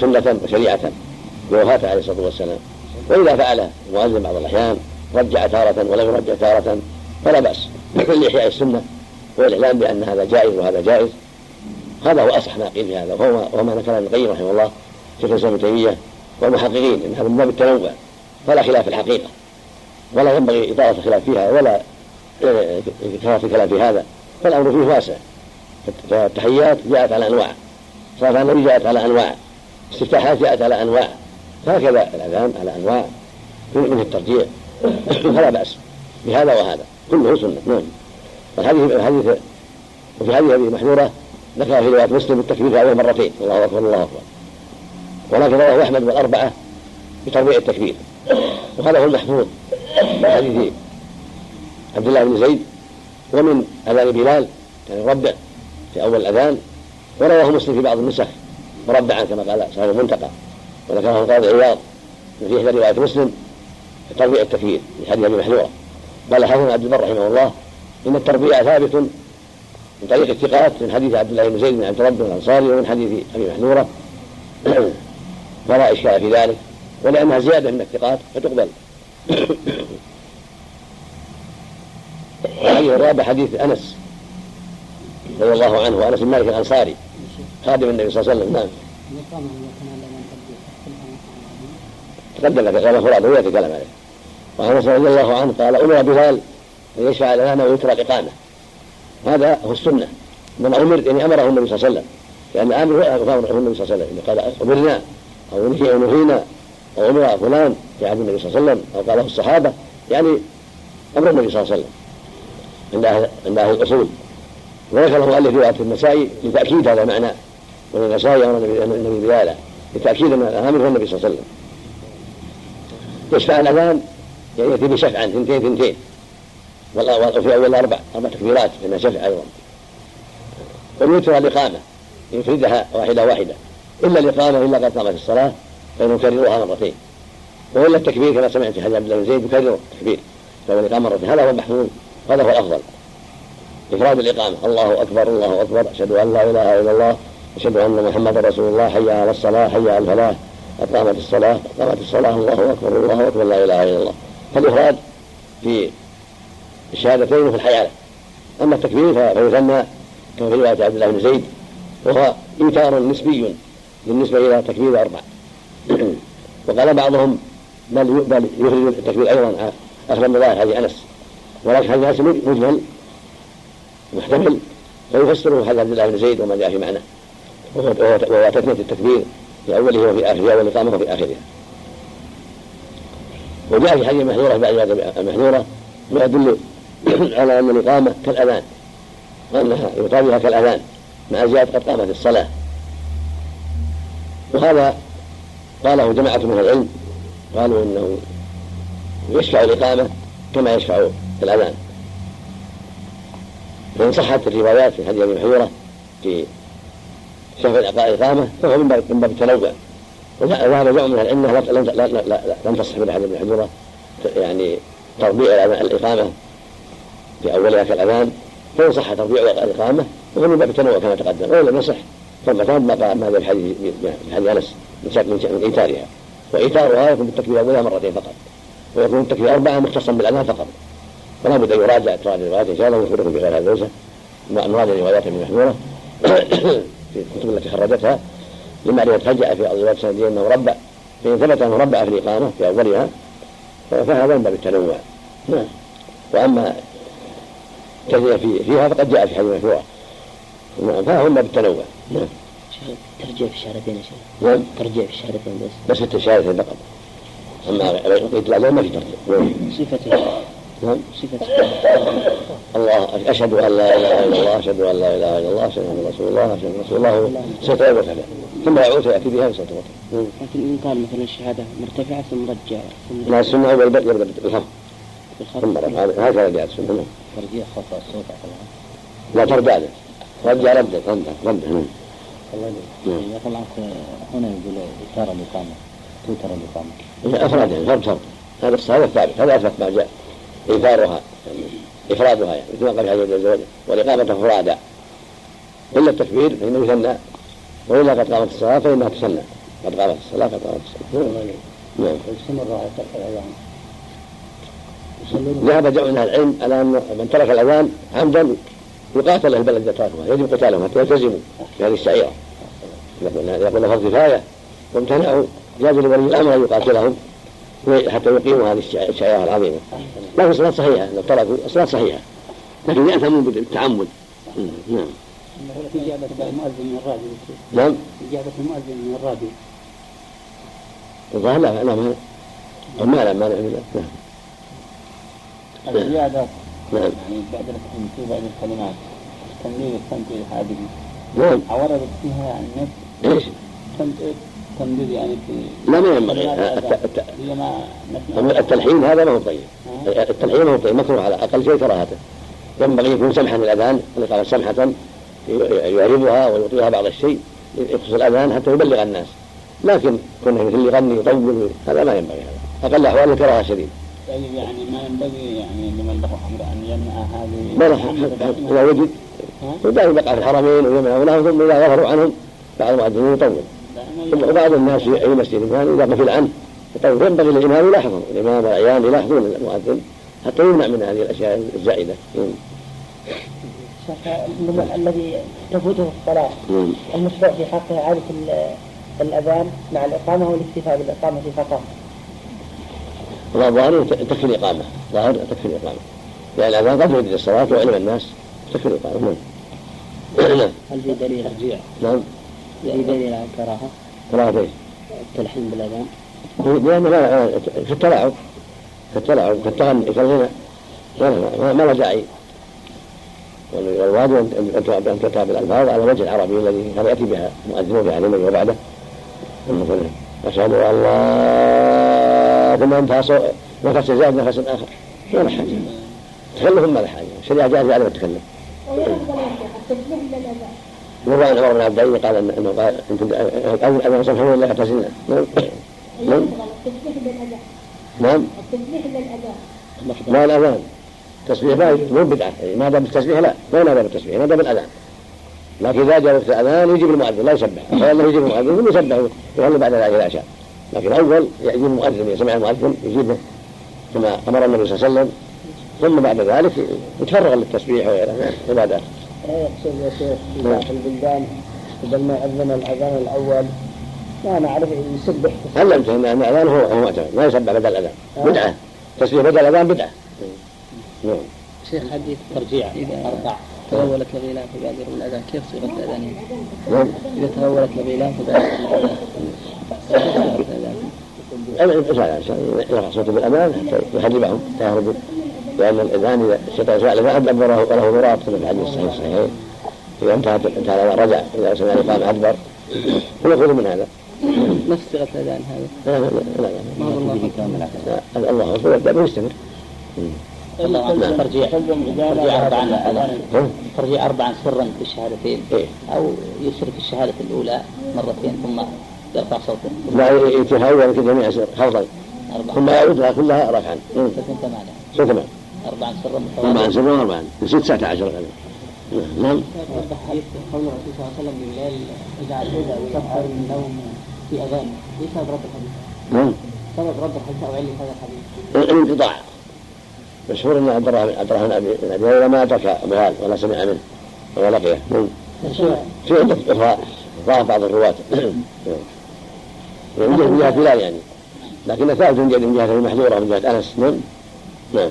سنة وشريعة بوفاته عليه الصلاة والسلام. وإذا فعل المؤذن بعض الأحيان رجع تارة ولم يرجع تارة فلا بأس. لإحياء السنة والإعلام بأن هذا جائز وهذا جائز. هذا هو أصح ما قيل في هذا وهو ما ذكر ابن القيم رحمه الله شيخ الإسلام ابن تيمية والمحققين إن هذا من باب التنوع فلا خلاف في الحقيقة ولا ينبغي إطالة الخلاف فيها ولا كثرة الكلام في هذا فالأمر فيه واسع فالتحيات جاءت على أنواع صلاة النبي جاءت على أنواع استفتاحات جاءت على أنواع هكذا الأذان على أنواع منه الترجيع فلا بأس بهذا وهذا كله سنة نعم. الحديث وفي هذه هذه محذورة ذكر في رواية مسلم التكبير أول مرتين. الله أكبر الله أكبر. ولكن رواه أحمد والأربعة بتربيع التكبير وهذا هو المحفوظ من حديث عبد الله بن زيد ومن أذان بلال كان يربع في أول الأذان. ورواه مسلم في بعض النسخ مربعا كما قال صاحب المنتقى وذكره القاضي عياض وفي إحدى رواية مسلم تربيع التكبير في حديث أبي محذورة. قال حسن عبد البر رحمه الله إن التربيع ثابت من طريق الثقات من حديث عبد الله بن زيد بن عبد ربه الأنصاري ومن حديث أبي محذورة. فلا إشكال في ذلك. ولأنها زيادة من الثقات فتقبل. الحديث الرابع حديث أنس رضي الله عنه وأنس بن مالك الأنصاري خادم النبي صلى الله عليه وسلم نعم. تقدم لك كلام فراد ويأتي كلام عليه. وعن رضي الله عنه قال أمر بلال أن يشفع الأذان ويترى الإقامة هذا هو السنة. من أمر يعني أمره النبي صلى الله عليه وسلم. لأن الآمر هو النبي صلى الله عليه وسلم. قال أمرنا أو نهينا أو أمر فلان في عهد النبي صلى الله عليه وسلم أو قاله الصحابة. يعني أمر النبي صلى الله عليه وسلم. عند عند أهل الأصول. وذكر المؤلف في رواية النسائي لتأكيد هذا المعنى. النسائي أمر النبي بذلك. لتأكيد أن الأمر هو النبي صلى الله عليه وسلم. يشفع الأذان يعني يأتي بشفعا ثنتين ثنتين. وفي أول أربع أربع تكبيرات فإنها شفع أيضا والوتر الإقامة يفردها واحدة واحدة. إلا الإقامة إلا قد قامت الصلاة فإنه يكررها مرتين. وإلا التكبير كما سمعت حديث عبد الله بن زيد يكرر التكبير؟ فهو الإقامة مرتين هذا هو المحمود هذا هو الأفضل. إفراد الإقامة الله أكبر الله أكبر أشهد أن لا إله إلا الله أشهد أن محمدا رسول الله حي على الصلاة حي على الفلاح قد قامت الصلاة قامت الصلاة الله أكبر الله أكبر لا إله إلا الله. فالإفراد في الشهادتين وفي الحيالة أما التكبير فيثنى كما في رواية عبد الله بن زيد وهو إنكار نسبي بالنسبة إلى تكبير أربع. وقال بعضهم بل بل يخرج التكبير أيضا أخذ من حديث أنس. ولكن حديث أنس مجمل محتمل فيفسره حديث عبد الله بن زيد وما جاء في معناه وهو تثنية التكبير في أوله وفي آخره أول إقامة وفي آخرها. وجاء في حديث محذورة بعد المحذورة ما يدل على أن الإقامة كالأذان وأنها يقام كالأذان مع زيادة قد قامت الصلاة. وهذا قاله جماعة من العلم قالوا إنه يشفع الإقامة كما يشفع الأذان. فإن صحت الروايات في حديث أبي محذورة في شفع الإقامة فهو من باب التنوع. وذهب جمع من العلم لم تصح من أحد بن حجرة يعني تربيع الإقامة في أولها كالأذان فإن صح تربيع الإقامة فهو من باب التنوع كما تقدم. وإن لم يصح فالمكان ما في حديث حديث أنس من إيثارها. وإيثارها يكون بالتكبير أولها مرتين فقط. ويكون التكبير أربعة مختصا بالأذان فقط. فلا بد أن يراجع تراجع الروايات إن شاء الله ويخبركم بغير هذا الليسة نراجع روايات من محمولة في الكتب التي خرجتها لمعرفة هل في الروايات السندية أنه ربع فإن ثبت أنه ربع في الإقامة في أولها فهذا من باب التنوع. نعم. وأما كثير في فيها فقد جاء في حديث مرفوع نعم فهو من باب التنوع نعم. ترجع في الشهادتين يا شيخ. نعم. ترجع في الشهادتين بس. بس الشهادتين فقط أما بقية الأعمال ما في ترجع. نعم. صفة. نعم. صفة. الله أشهد أن لا إله إلا الله أشهد أن لا إله إلا الله أشهد أن رسول الله أشهد أن رسول الله ستعود وتعالى ثم يعود يأتي بها وستعود لكن إن قال مثلا الشهادة مرتفعة ثم رجع ثم لا السنة أول يبدأ بالخفض ثم رفع هكذا جاءت السنة نعم. ترجيع خطأ الصوت لا ترجع له رجع رده رده رده نعم. الله طبعا هنا يقول إثارة الإقامة توتر الإقامة أفرادها فرد فرد هذا الصحيح الثابت هذا أثبت ما جاء. إيثارها يعني إفرادها يعني. مثل ما قال عز وجل والإقامة فرادا إلا التكبير فإنه يثنى وإلا قد قامت الصلاة فإنها تسنى. قد قامت الصلاة قد قامت الصلاة. نعم. استمر على الأذان ذهب جمع من أهل العلم على أن من ترك الأذان عمدا يقاتل البلد تركها يجب قتالهم حتى يلتزموا بهذه الشعيرة يقول فرض كفاية وامتنعوا جاز لولي الأمر أن يقاتلهم حتى يقيموا هذه الشعيرة العظيمة لكن الصلاة صحيحة لو تركوا الصلاة صحيحة لكن يأثمون بالتعمد نعم إجابة المؤذن من الراديو نعم إجابة المؤذن من الراديو الظاهر لا لا ما ما لا ما لا نعم الزيادة نعم. يعني بعد في بعض الكلمات. التمرير والتمثيل هذه. نعم. وردت فيها يعني نفس إيش؟ تم- تمرير يعني في لا ما ينبغي الأذان. هي ما التلحين هذا ما هو طيب. التلحين ما هو طيب مكروه على أقل شيء كراهته ينبغي يكون سمحا اللي قال سمحه يعربها ويعطيها بعض الشيء يخص الأذان حتى يبلغ الناس. لكن كونه مثل يغني يطول هذا ما ينبغي هذا. أقل أحوال الكراهة شديد. طيب يعني ما ينبغي يعني لمن له أمر أن يمنع هذه ما له اذا وجد يبقى في الحرمين ويمنع لهم ثم إذا غفروا عنهم بعض المؤذنين يطول. وبعض الناس في اي مسجد كان إذا غفل عنه. يطول. ينبغي للإمام يلاحظهم الإمام والاعيان يلاحظون المؤذن حتى يمنع من هذه الأشياء الزائدة. شيخ الذي تفوته الصلاة المشروع في حقه إعادة ال- الأذان مع الإقامة والإكتفاء بالإقامة فقط. والظاهر تكفي الإقامة. ظاهر تكفي الإقامة. لأن الأذان قد يريد الصلاة وعلم الناس تكفي الإقامة. نعم. نعم هل في دليل ترجيع؟ نعم. في دليل على الكراهة؟ كراهة إيش؟ التلحين بالأذان؟ لأنه ما في التلاعب. في التلاعب. في التغني في الغنى. ما له- داعي. والواجب أن تتابع الألفاظ على الوجه العربي الذي كان يأتي بها المؤذنون في علمه وبعده مثلا أشهد أن لا ثم صو- نفس زاد نفس آخر ما له حاجة تكلف ما له حاجة الشريعة جاءت على التكلف التسبيح وروى عن عمر بن عبد العزيز قال انه قال أنتم اول اذان سبحان الله اعتزلنا نعم نعم التسبيح نعم التسبيح ما الاذان تسبيح ما مو بدعه ما دام بالتسبيح لا ما ينادى بالتسبيح ينادى بالاذان لكن اذا جاء وقت الاذان يجيب المؤذن لا يسبح فانه يجيب المؤذن ثم يسبح ويصلي بعد العشاء لكن اول يجيب المؤذن يسمع المؤذن يجيبه كما أمر النبي صلى الله عليه وسلم. ثم بعد ذلك يتفرغ للتسبيح وغيره. عبادات يقصد يا شيخ في بعض البلدان بدل ما يأذن الأذان الأول ما نعرف يسبح. علمت أن ان الأذان؟ هو هو ما يسبح بدل الأذان. بدعة. تسبيح بدل الأذان بدعة. نعم شيخ حديث ترجيع إذا أربع تولت الغيلان فبادر بالاذان كيف صيغة الأذان؟ نعم. إذا تولت الغيلان فبادر بالاذان كيف صيغه الأذان؟ الإنسان يرفع صوته بالأمان حتى يحجبهم يهربوا لأن الإذان إذا الشيطان سمع الإذان أدبر وله ضراب كما في الحديث الصحيح الصحيح إذا انتهت انتهى الأذان رجع إذا سمع الإقام أدبر. ونقول من هذا. نفس صيغة الأذان هذا لا لا لا لا ما هو الله؟ لا الله أكبر الله ترجيع. ترجيع أربعا؟ ترجيع أربعا سرا في الشهادتين. إيه. أو يسر في الشهادة الأولى مرتين ثم يرفع صوته. لا يتهاون كده جميع سر. خلطا أربعا ثم يعودها كلها رفعا. مم. ستة ثمانية. ست ثمان أربعا سرا أربعا متواضعا سر وأربعا ست تسعة عشر. نعم. وضح حديث قول الرسول صلى الله عليه وسلم بالليل إذا اذا يكفر من نوم في أذان إيه سبب رد الحديث؟ نعم. سبب رد الحديث أو علة هذا الحديث؟ الانقطاع. مشهور إن عبد الرحمن عبد الرحمن بن أبي هريرة ما أدرك ابو هلال ولا سمع منه ولا لقيه نعم. في أخرى ضعف بعض الرواة. من جهة من جهة بلال يعني. لكن ثابت من جهة من جهة المحذورة من جهة أنس. نعم. نعم.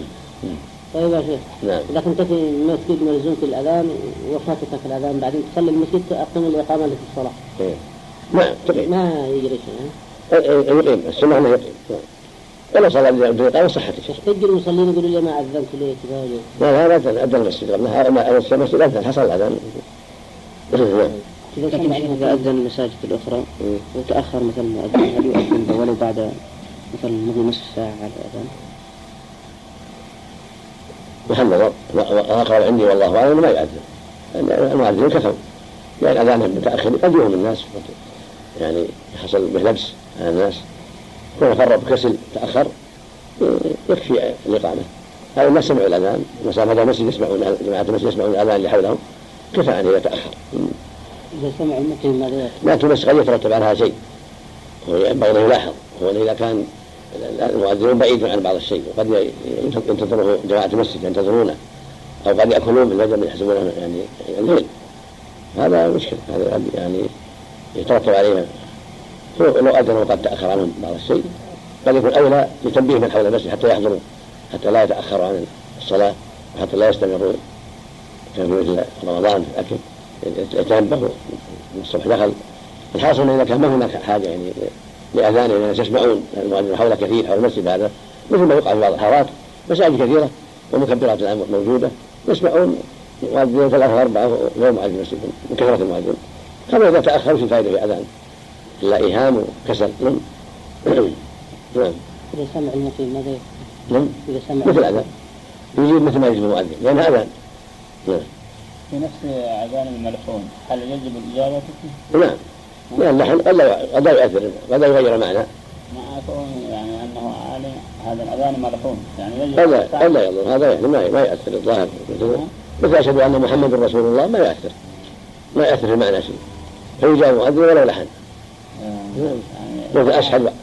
طيب يا شيخ. نعم. إذا كنت في مسجد ملزوم في الأذان وفاتك الأذان بعدين تصلي المسجد تقيم الإقامة اللي في الصلاة. إيه. نعم. تقيم ما يجري شيء يقيم. السنة أنه يقيم. ولا صلى بالإقامة صحت الشيء يحتج المصلين يقولوا لي ما اذنت ليه كذا لا لا أذن أذن المسجد قبلها ما أذن المسجد أذن حصل الأذان نعم إذا أذن المساجد الأخرى وتأخر مثلا المؤذن هل يؤذن ولو بعد مثلا مضي نصف ساعة على الأذان؟ محمد وأقرب عندي والله أعلم ما يؤذن. المؤذنين كفوا لأن أذانهم متأخر قد يوهم الناس يعني يحصل به لبس على الناس. كون فرط كسل تأخر يكفي الإقامة. هذا الناس سمعوا الأذان مسافة المسجد يسمعون جماعة المسجد يسمعون الأذان اللي حولهم كفى أن يتأخر إذا سمع المقيم ماذا لا تمس قد يترتب عليها شيء. وينبغي أن يلاحظ هو إذا كان المؤذنون بعيد عن بعض الشيء وقد ينتظره جماعة المسجد ينتظرونه أو قد يأكلون من الوجه يحسبونه يعني الليل هذا مشكلة هذا يعني يترتب عليه لو أذن وقد تأخر عنهم بعض الشيء. قد يكون أولى لتنبيه من حول المسجد حتى يحضروا حتى لا يتأخروا عن الصلاة وحتى لا يستمروا في مثل رمضان في الأكل يتنبهوا الصبح دخل. الحاصل إذا كان ما هناك حاجة يعني لأذان الناس يسمعون المؤذن حول كثير حول المسجد هذا مثل ما يقع في بعض الحارات مساجد كثيرة ومكبرات الآن موجودة يسمعون مؤذنين ثلاثة أربعة غير مؤذن مسجد من كثرة المؤذن كما إذا تأخروا في فائدة في أذان. إلا إيهام وكسل نعم. نعم. إذا سمع المقيم ماذا يفعل؟ نعم. إذا سمع مثل أذان يجيب مثل ما يجب المؤذن. لأنها أذان نعم. في نفس أذان الملحون هل يجب الإجابة نعم. لا اللحن قد لا يؤثر. قد لا يغير معنى. مع كون يعني أنه عالم هذا الأذان ملحون. يعني يجب قد لا يضر. هذا يعني ما ما يؤثر. الظاهر. مثل- أشهد أن محمد رسول الله ما يؤثر. ما يؤثر في المعنى شيء. فيجاب مؤذن ولو لحن. نعم. يعني أشهد.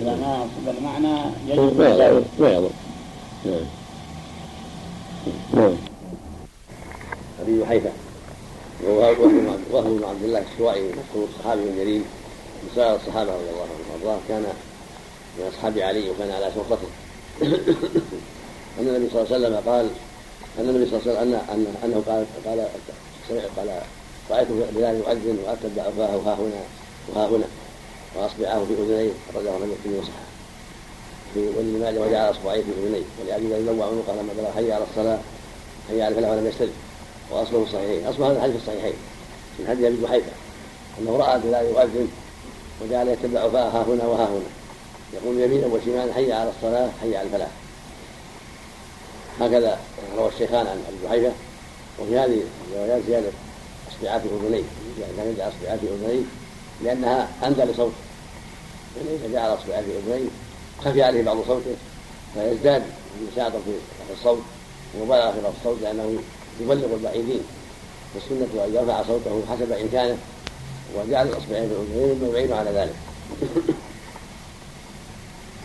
إذا ما أصب المعنى يجب ما الإجابة يضر ما يضر. نعم نعم أبي حيفا. وهو بن عبد الله الشوائي مشهور صحابي جليل من سائر الصحابة رضي الله عنهم وأرضاه كان من أصحاب علي وكان على شرطته أن النبي صلى الله عليه وسلم قال أن النبي صلى الله عليه وسلم أن أن أنه قال قال سمع قال رأيت بلال يؤذن وأتبع فاه ها هنا وها هنا. وأصبعاه في أذنيه أخرجه من الترمذي وصححه في ولي ماجه وجعل أصبعيه في أذنيه. ولأبي ذر يلوع عنقه لما بلغ حي على الصلاة. حي على الفلاح ولم يستجب. واصله الصحيحين. اصل هذا الحديث الصحيحين. من حديث أبي جحيفة. أنه رأى بلال يؤذن. وجعل يتبع فاه ها هنا وها هنا. يقول يمينا وشمالا حي على الصلاة حي على الفلاح. هكذا روى الشيخان عن أبي جحيفة. وفي هذه الروايات زيادة اصبعات أذنيه. كان يجعل اصبعات أذنيه. اندى لصوته يعني إذا جعل اصبعات اذنيه خفي عليه بعض صوته فيزداد نشاطا في الصوت ومبالغه في الصوت لأنه يبلغ البعيدين. والسنة أن يرفع صوته حسب إمكانه وجعل الإصبعين في الأذنين مما يعين على ذلك.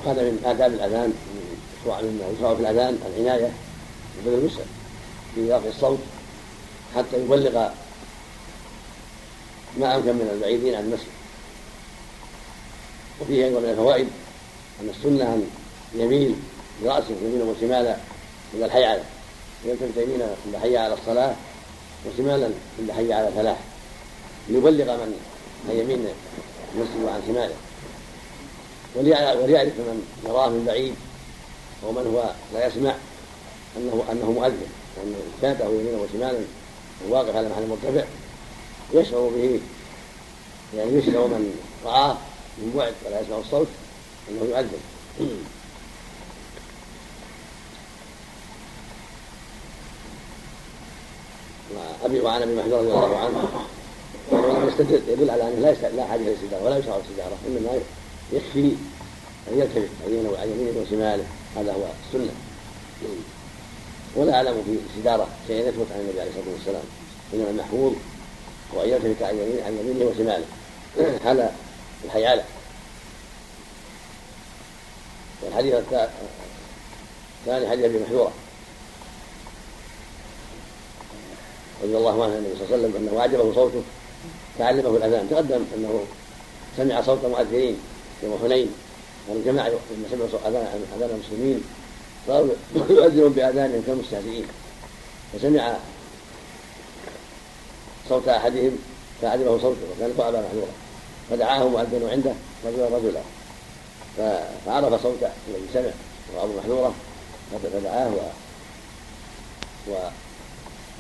هذا من آداب الأذان مما يشرع في الأذان العناية الوسع في رفع الصوت حتى يبلغ ما أمكن من البعيدين عن المسجد وفيه أيضا من الفوائد أن السنة أن يميل برأسه يمينا وشمالا إلى الحيعلة يلتفت يمينا عند حي على الصلاة وشمالا عند حي على الفلاح. ليبلغ من عن يمين المسجد وعن شماله. وليعرف من يراه من بعيد ومن هو لا يسمع انه أنه مؤذن. لأن فاته يمينا وشمالا واقف على محل مرتفع. يشعر به يعني يشعر من رآه من بعد ولا يسمع الصوت أنه يؤذن وأبي وعن أبي محذور رضي الله عنه أنه يستدل يدل على أنه لا لا حاجة للسجارة ولا يشعر السجارة إنما يكفي أن يلتفت يمينه على يمينه وشماله. هذا هو السنة. ولا أعلم في السجارة شيئا يثبت عن النبي عليه الصلاة والسلام. إنما المحفوظ هو ان يلتفت عن يمينه عن يمينه وشماله. حال الحيالة. والحديث الثاني حديث أبي محذورة. رضي الله عنه النبي صلى الله عليه وسلم أنه أعجبه صوته فعلمه الأذان تقدم أنه سمع صوت مؤذنين يوم حنين والجماعه لما سمعوا اذان أذان المسلمين صاروا يؤذنون باذانهم كالمستهزئين. فسمع صوت أحدهم فعجبه صوته وكان أبا محذورا فدعاه مؤذن عنده رجلا رجلا. فعرف صوت الذي سمع وابو محذورة. فدعاه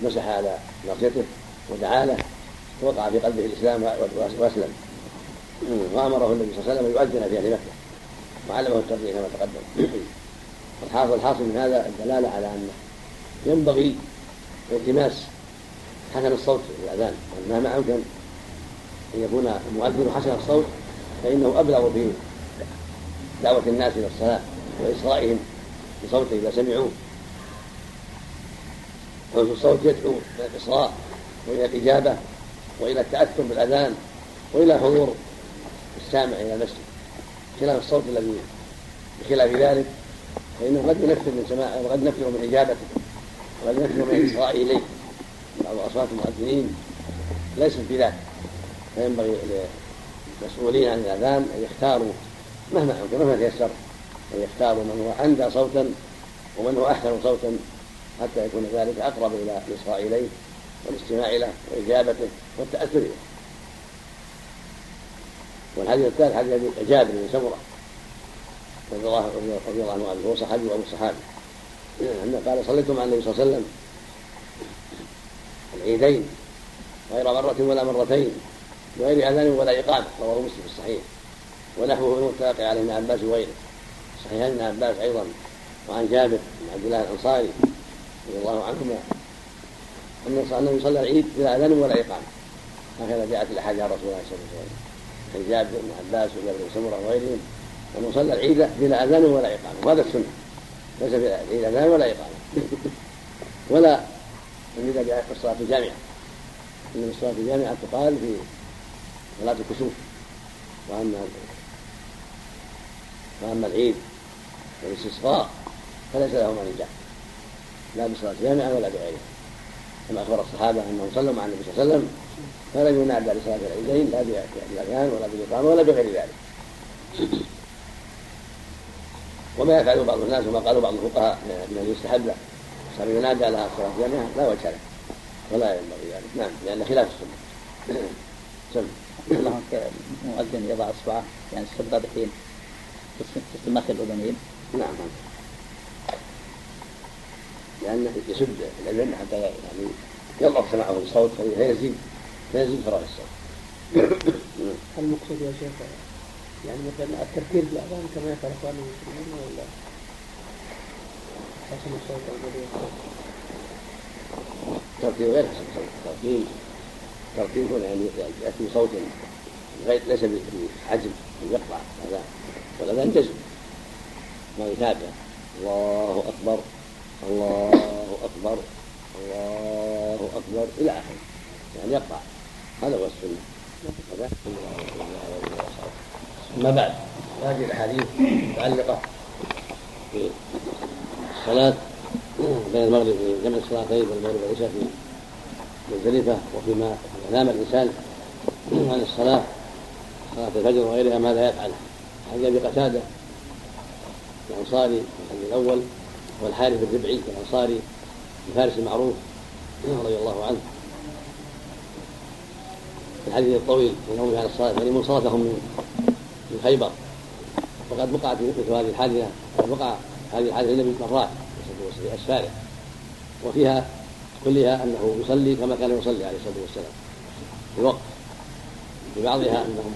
ومسح على ناصيته ودعا له. ووقع في قلبه الإسلام وأسلم. وأمره النبي صلى الله عليه وسلم أن يؤذن في أهل مكة. وعلمه التربيه كما تقدم. والحاصل الحاصل من هذا الدلالة على أن ينبغي التماس حسن الصوت في الأذان. مهما أمكن أن يكون المؤذن حسن الصوت فإنه أبلغ به دعوة الناس إلى الصلاة وإصغائهم بصوته إذا سمعوه حسن الصوت يدعو إلى الإصغاء وإلى الإجابة وإلى التاثر بالأذان وإلى حضور السامع إلى المسجد. خلاف الصوت الذي بخلاف ذلك فإنه قد ينفر من سماعه وقد ينفر من إجابته وقد ينفر من الاصغاء إليه. بعض اصوات المؤذنين ليست بذلك فينبغي للمسؤولين عن الاذان أن يختاروا مهما امكن مهما تيسر أن يختاروا من هو أندى صوتا ومن هو أحسن صوتا حتى يكون ذلك أقرب إلى الإصغاء إليه والاستماع له واجابته والتأثر به والحديث الثالث حديث جابر بن سمرة رضي الله عنه هو صحابي وأبو الصحابي قال صليت مع النبي صلى الله عليه وسلم العيدين غير مرة ولا مرتين بغير أذان ولا إقامة رواه مسلم في الصحيح. ونحوه المتفق عليه ابن عباس وغيره. صحيح ابن عباس أيضا وعن جابر بن عبد الله الأنصاري رضي الله عنهما أن النبي صلى العيد بلا أذان ولا إقامة. هكذا جاءت الأحاديث عن رسول الله صلى الله عليه وسلم. عن جابر بن عباس وجابر بن سمرة وغيرهم أنه صلى العيد بلا أذان ولا إقامة. وهذا السنة. ليس العيد أذان ولا إقامة. ولا من الصلاة الجامعة. إن الصلاة الجامعة تقال في صلاة الكسوف. وأما وأما العيد والاستسقاء فليس له مانع لا بصلاة جامعة ولا بغيرها كما أخبر الصحابة أنهم صلوا مع النبي صلى الله عليه وسلم فلم ينادى لصلاة العيدين لا بالأذان ولا بالإقامة ولا بغير ذلك. وما يفعله بعض الناس وما قالوا بعض الفقهاء من يستحب له صار ينادى لها الصلاة جامعة لا وجه له. ولا ينبغي ذلك نعم لأن خلاف السنة. سم. مؤذن يضع اصبعه يعني السبابه في السماخ الأذنين. نعم لأنه يسد الأذن حتى يعني يضعف سماعه الصوت فيزيد فيزيد فراغ الصوت. المقصود يا شيخ يعني مثلا التفكير بالاذان كما يفعل اخوان المسلمين ولا؟ حسن الصوت؟ الترتيب غير حسن الصوت الترتيب الترتيب هنا يعني يأتي صوت غير ليس بعجم يقطع الاذان والاذان جزم ما يتابع. الله أكبر الله أكبر الله أكبر إلى آخره. يعني يقطع. هذا هو السنة. أما بعد. هذه الأحاديث متعلقة بالصلاة بين المغرب في جمع الصلاتين والمغرب والعشاء في مزدلفة وفيما نام الإنسان عن الصلاة صلاة الفجر وغيرها ماذا يفعل؟ حديث أبي قتادة الأنصاري الحديث الأول والحارث الربعي الأنصاري الفارس المعروف رضي الله عنه؟ الحديث الطويل نومه على الصلاة يعني من صلاتهم من خيبر. وقد وقعت مثل هذه الحادثة وقع هذه الحادثة النبي مرات في أسفاره وفيها كلها أنه يصلي كما كان يصلي عليه الصلاة والسلام. في وقت في بعضها أنهم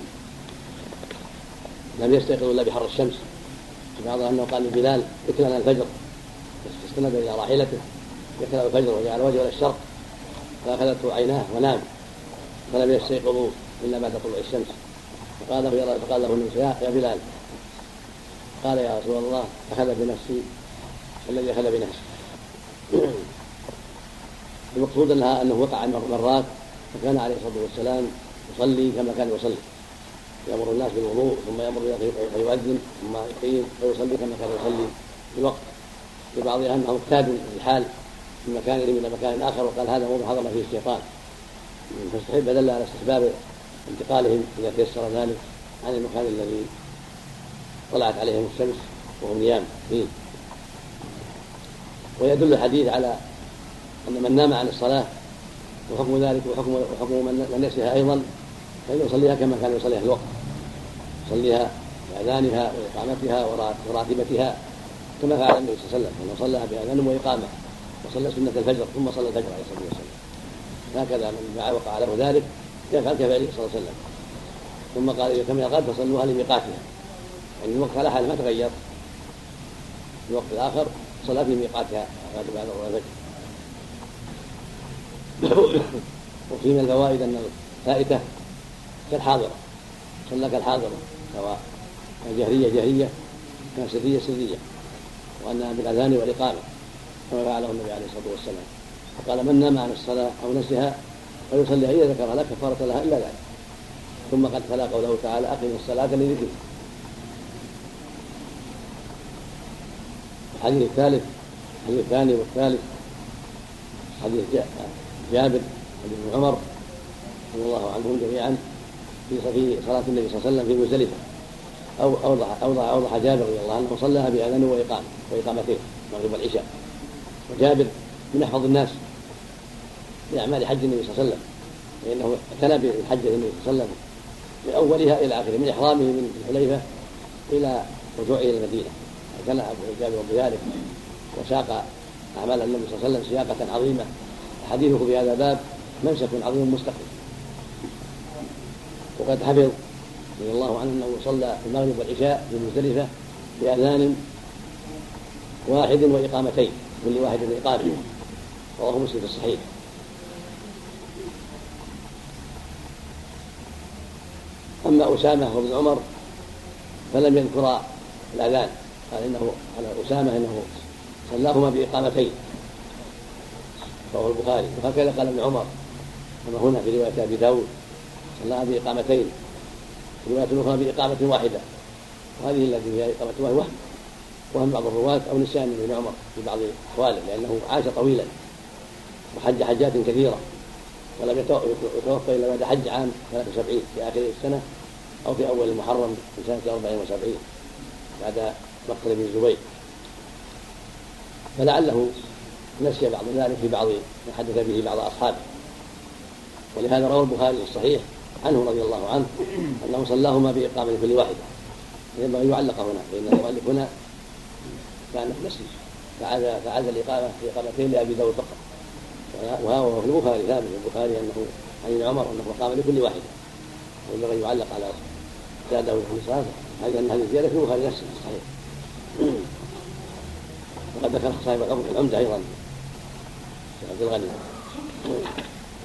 لم يستيقظوا إلا بحر الشمس. في بعضها أنه قال لبلال اكلنا الفجر استند إلى راحلته يكلنا الفجر وجعل وجهه الشرق فأخذته عيناه ونام. فلم يستيقظوا إلا بعد طلوع الشمس. فقال له فقال له يا بلال قال يا رسول الله أخذ بنفسي الذي أخذ بنفسي. المقصود انها أنه وقع مرات فكان عليه الصلاة والسلام يصلي كما كان يصلي. يأمر الناس بالوضوء ثم يأمر فيؤذن ثم يقيم فيصلي كما كان يصلي في الوقت. لبعض أنه اقتاد الحال من مكان إلى مكان آخر وقال هذا موضع حضر فيه الشيطان. فاستحب دل على استحباب انتقالهم إذا تيسر ذلك عن المكان الذي طلعت عليهم الشمس وهم نيام. ويدل الحديث على أن من نام عن الصلاة وحكم ذلك وحكم وحكم من نسيها أيضا فإنه يصليها كما كان يصليها في الوقت. يصليها بأذانها وإقامتها وراتبتها كما فعل النبي صلى الله عليه وسلم. أنه صلىها بأذان وإقامة وصلى سنة الفجر ثم صلى الفجر عليه الصلاة والسلام. هكذا من وقع له ذلك يفعل كفعله صلى الله عليه وسلم. ثم قال إذا كم قال فصلوها لميقاتها. يعني الوقت على ما تغير. الوقت الآخر صلى في ميقاتها بعد الفجر وفي من الفوائد أن الفائتة كالحاضرة. صلى كالحاضرة سواء جهرية جهرية كان سرية سرية وأنها بالأذان والإقامة كما فعله النبي عليه الصلاة والسلام. فقال من نام عن الصلاة أو نسيها فليصلي إذا ذكر لا كفارة لها إلا ذلك. ثم قد تلا قوله تعالى أقم الصلاة لذكري الحديث الثالث الحديث الثاني والثالث حديث جابر بن عمر رضي الله عنهم جميعا في صلاة النبي صلى الله عليه وسلم في مزدلفة. أو أوضح أوضح أوضح جابر رضي الله عنه صلاها بأذان وإقامة وإقامتين المغرب والعشاء. وجابر من أحفظ الناس بأعمال حج النبي صلى الله عليه وسلم فإنه اعتنى بحج النبي صلى الله عليه وسلم من أولها إلى آخره من إحرامه من الحليفة إلى رجوعه إلى المدينة. اعتنى جابر بذلك وساق أعمال النبي صلى الله عليه وسلم سياقة عظيمة حديثه في هذا الباب منسك عظيم مستقيم وقد حفظ رضي الله عنه أنه صلى المغرب والعشاء في مزدلفه بأذان واحد وإقامتين كل واحد إقامة. رواه مسلم في الصحيح. أما أسامة وابن عمر فلم يذكرا الأذان. قال إنه على أسامة إنه صلاهما بإقامتين. رواه البخاري. وهكذا قال ابن عمر. كما هنا في رواية أبي داود صلى بإقامتين. رواية أخرى بإقامة واحدة. وهذه التي فيها إقامة واحدة. وهم وهم بعض الرواة أو نسيان ابن عمر في بعض أحواله لأنه عاش طويلا. وحج حجات كثيرة. ولم يتوفى إلا بعد حج عام 73 في آخر السنة أو في أول المحرم في سنة 74 بعد مقتل ابن الزبير. فلعله نسي بعض ذلك في بعض ما حدث به بعض أصحابه. ولهذا روى البخاري الصحيح عنه رضي الله عنه أنه صلاهما بإقامة كل واحدة. ينبغي يعلق هنا فإن المؤلف هنا كان نسي. فعاد فعاد الاقامه في اقامتين لأبي داود فقط. وهو في البخاري ثابت. في البخاري انه عن ابن عمر أنه قام لكل واحدة وينبغي يعلق على زاده في الصلاه هذه ان هذه الزياده في البخاري نفسه صحيح. وقد ذكر صاحب العمده أيضا. عبد الغني.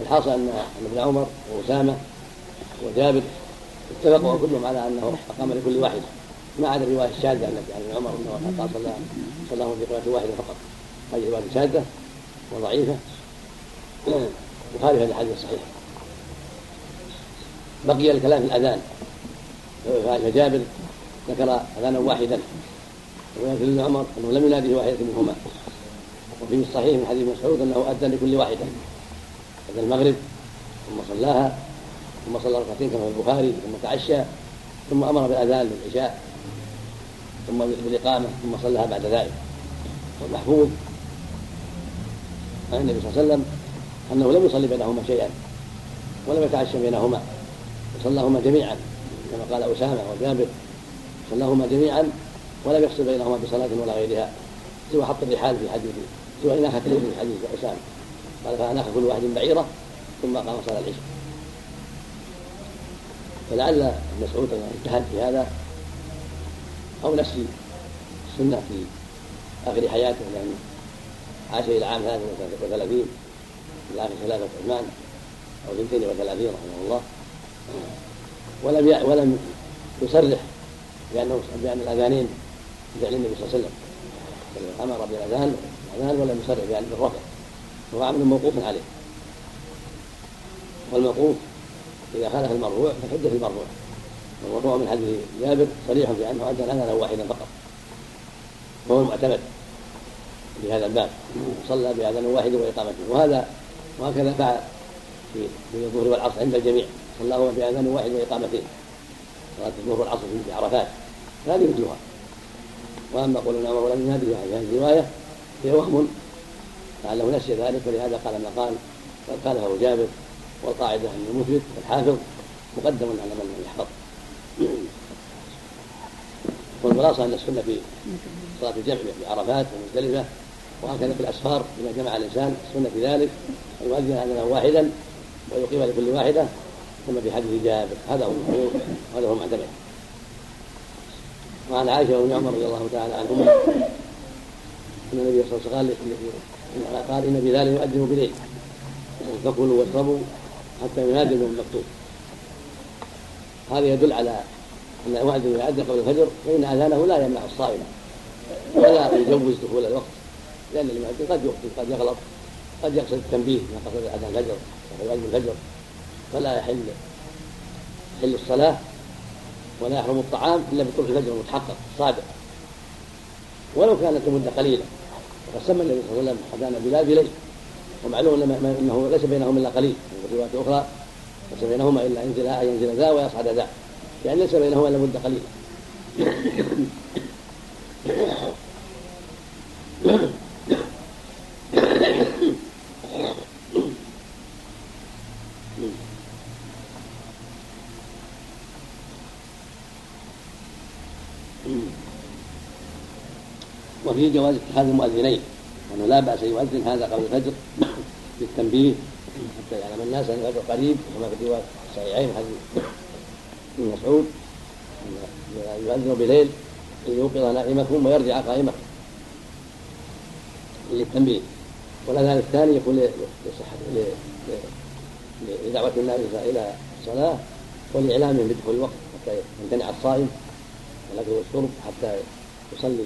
الحاصل أن ابن عمر وأسامة وجابر اتفقوا كلهم على أنه أقام لكل واحد. ما عدا الرواية الشاذة التي عن ابن عمر أنه قال صلى صلاه في قراءه واحدة فقط. هذه رواية شاذة وضعيفة. مخالفه للحديث الصحيح. بقي الكلام في الأذان. فجابر ذكر أذانا واحدا. ولكن ابن عمر أنه لم ينادي واحدة منهما. وفي الصحيح من حديث مسعود أنه اذن لكل واحدة اذن المغرب ثم صلاها ثم صلى ركعتين كما في البخاري ثم تعشى ثم أمر بالأذان للعشاء ثم بالإقامة ثم صلاها بعد ذلك. والمحفوظ عن النبي صلى الله عليه وسلم أنه لم يصلي بينهما شيئا ولم يتعشى بينهما. وصلاهما جميعا كما قال أسامة وجابر صلاهما جميعا ولم يفصل بينهما بصلاة ولا غيرها سوى حط الرحال في حديث سوى إناخة في حديث أسامة قال فأناخ كل واحد بعيرة ثم قام صلاة العشاء. فلعل ابن مسعود اجتهد في هذا أو نسي السنة في آخر حياته لأنه عاش إلى عام 33 في الآخر خلافه عثمان اثنتين وثلاثين رحمه الله. ولم ولم يصرح بأنه بأن الأذانين بفعل النبي صلى الله عليه وسلم. أمر بالاذان الاذان ولم يصرح بان بالرفع وهو عمل موقوف عليه. والموقوف إذا خالف المرفوع فالحجه في المرفوع. والمرفوع من حديث جابر صريح في أنه ادى الاذان واحدا فقط. وهو المعتمد في هذا الباب. صلى بأذان واحد وإقامته. وهذا وهكذا فعل في الظهر والعصر عند الجميع. صلى هو بأذان واحد واقامتين صلاة الظهر والعصر في عرفات. هذه وجوهها. وأما قولنا عمر ولم ينادي في هذه الروايه هي وهم. لعله نسي ذلك ولهذا قال ما قال؟ قد قاله جابر والقاعدة ان المثبت والحافظ مقدم على من يحفظ. والخلاصه أن السنة في صلاة الجمع في عرفات ومزدلفة وهكذا في الأسفار اذا جمع الإنسان السنة في ذلك أن يؤذن واحدا ويقيم لكل واحدة كما في حديث جابر. هذا هو هذا هو المعتمد. وعن عائشة وابن عمر رضي الله تعالى عنهما. إن النبي صلى الله عليه وسلم قال ان بذلك يؤذن بليل فكلوا واشربوا حتى ينادي من المكتوب. هذا يدل على أن إذا اذن قبل الفجر فإن آذانه لا يمنع الصائم. ولا يجوز دخول الوقت. لأن المؤذن قد يخطئ قد يغلط قد يقصد التنبيه ما قصد آذان الفجر يؤذن الفجر. فلا يحل يحل الصلاة ولا يحرم الطعام إلا بطلوع الفجر المتحقق الصادق ولو كانت المده قليلة. وقد سمى النبي صلى الله عليه وسلم اذان بلال بليل ومعلوم إنه ليس بينهم إلا قليل. وفي رواية أخرى ليس بينهما إلا ينزل ينزل ذا ويصعد ذا. يعني ليس بينهما إلا مدة قليلة. وفي جواز اتخاذ المؤذنين وأنه لا بأس يؤذن هذا قبل الفجر للتنبيه حتى يعلم الناس أن الفجر قريب كما في رواية الصحيحين حديث ابن مسعود يؤذن بليل ليوقظ نائمكم ويرجع قائمكم للتنبيه. والاذان الثاني يكون لدعوة الناس إلى الصلاة ولإعلامهم بدخول الوقت حتى يمتنع الصائم الاكل والشرب حتى يصلي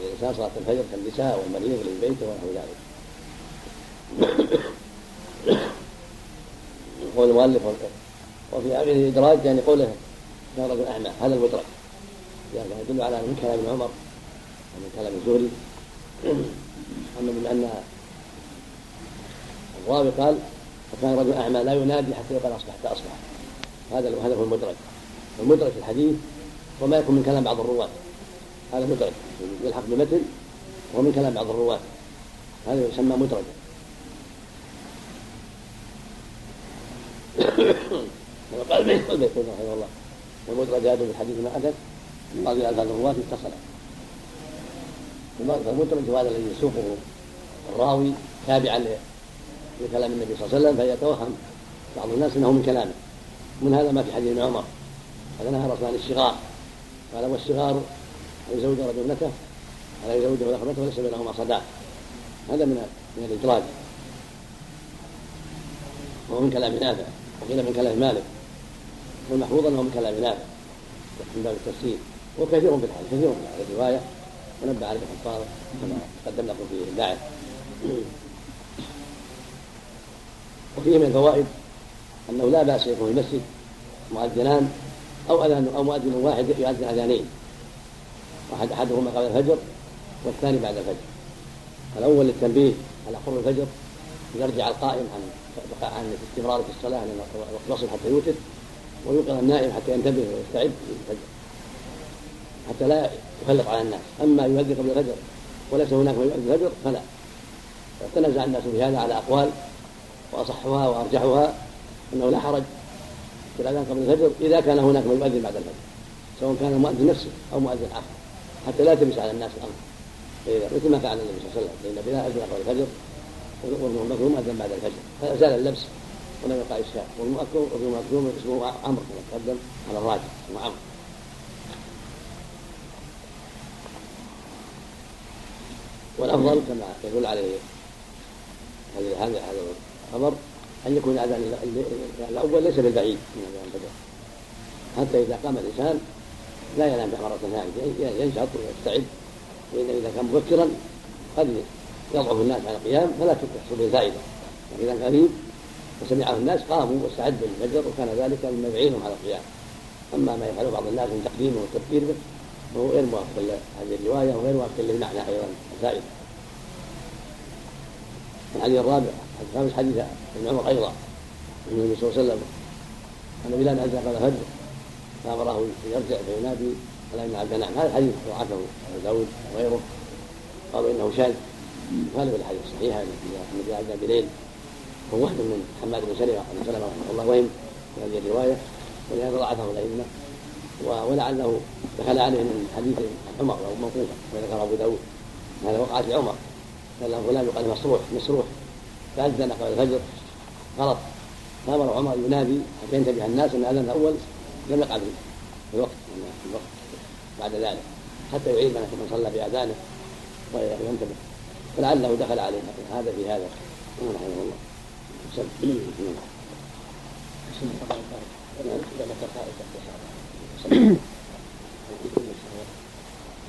الانسان صلاة الفجر كالنساء والمريض للبيت ونحو ذلك. يقول المؤلف وفي اخره الادراج يعني قوله كان رجل اعمى هذا المدرج يعني يدل على من كلام عمر ومن كلام الزهري. أما من أن الراوي قال وكان رجل اعمى لا ينادي حتى يقال اصبحت أصبح. هذا هذا هو المدرج المدرج في الحديث وما يكون من كلام بعض الرواة. هذا مدرج يلحق بمثل وهو من كلام بعض الرواة. هذا يسمى مدرجا بيت البيت رحمه الله والمدرجات في الحديث ما أتت هذه ألفاظ الرواة اتصلت فالمدرج هو هذا الذي يسوقه الراوي تابعا لكلام النبي صلى الله عليه وسلم فيتوهم بعض الناس إنه من كلامه. من هذا ما في حديث ابن عمر. هذا نهى الرسول عن الصغار. قال والصغار يزوج رجل ابنته ولا يزوجه ولا ابنته وليس بينهما صداق. هذا من من الإدراج. وهو من كلام نافع. وقيل من كلام مالك. والمحفوظ أنه من كلام نافع. من باب التفسير. وكثير في الحديث كثير في الروايه ونبه عليه الحفاظ كما قدم لكم في الباعث وفيه من الفوائد أنه لا بأس يكون في المسجد مؤذنان أو اذان أو مؤذن واحد يؤذن أذانين. واحد أحدهما قبل الفجر والثاني بعد الفجر. الأول للتنبيه على قرب الفجر يرجع القائم عن عن استمرار في الصلاة لأن الوقت حتى يوتر ويوقظ النائم حتى ينتبه ويستعد للفجر. حتى لا يخلق على الناس. أما يؤذن قبل الفجر وليس هناك من يؤذن الفجر فلا. تنازع الناس في هذا على أقوال وأصحها وأرجحها أنه لا حرج في الأذان قبل الفجر إذا كان هناك من يؤذن بعد الفجر سواء كان المؤذن نفسه أو مؤذن آخر. حتى لا تلبس على الناس الأمر. فاذا مثل ما فعل النبي صلى الله عليه وسلم فان بلال أذن قبل الفجر وابن مكتوم اذن بعد الفجر. فزال اللبس ولم يقع إشكال. والمؤكد وابن مكتوم اسمه عمرو كما تقدم على الراجح اسمه عمرو. والأفضل كما يدل عليه هذا هذا الخبر أن يكون الأذان الأول ليس بالبعيد من اذان الفجر. حتى إذا قام الإنسان لا ينام مرة ثانية ينشط ويستعد فإن إذا كان مبكرا قد يضعف الناس على القيام فلا تحصل به فائدة إذا قريب وسمعه الناس قاموا واستعدوا للفجر وكان ذلك مما يعينهم على القيام. أما ما يفعله بعض الناس من تقديمه والتفكير به فهو غير موافق لهذه الرواية وغير موافق للمعنى أيضا الفائدة الحديث الرابع الخامس حديث ابن عمر أيضا النبي صلى الله عليه وسلم أن بلال قبل الفجر. فأمره أن يرجع فينادي على أن عبد نعم هذا الحديث ضعفه أبو داود وغيره. قالوا إنه شاذ. مخالف الحديث الصحيح أن بلال أذن بليل هو وهم من حماد بن سلمة بن سلمة رحمه الله وهم في هذه الرواية. ولهذا ضعفه الأئمة. ولعله دخل عليه من حديث عمر أو موقوفا وذكر أبو داود. هذا وقعت لعمر قال له فلان يقال مسروح مسروح فأذن قبل الفجر. غلط. فأمر عمر ينادي حتى ينتبه الناس أن الأذان الأول لم يقع في الوقت في الوقت بعد ذلك. حتى يعيد من صلى بأذانه وينتبه فلعله دخل عليه هذا في هذا. رحمه الله.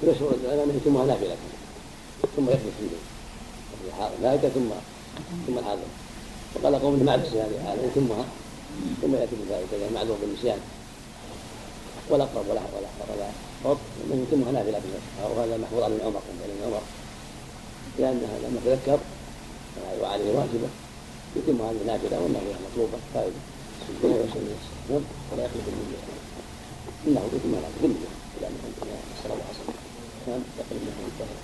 يشعر الأذان يتمها نافلة. ثم يحدث في الحاضر ثم ثم الحاضر. وقال قوم ما بس هذه يتمها ثم يأتي بذلك اذا معذور بالنسيان. ولا قرب ولا ولا ولا قرب من يتمها نافله وهذا محفوظ عن عمر عن عمر. لانها لما تذكر وعليه واجبة. يتم هذه النافلة والنافله مطلوبة فائدة. نعم ولا يخلف النية إنه يتم هذا بالنية أن صلى الله عليه وسلم نعم تقريبا من الظهر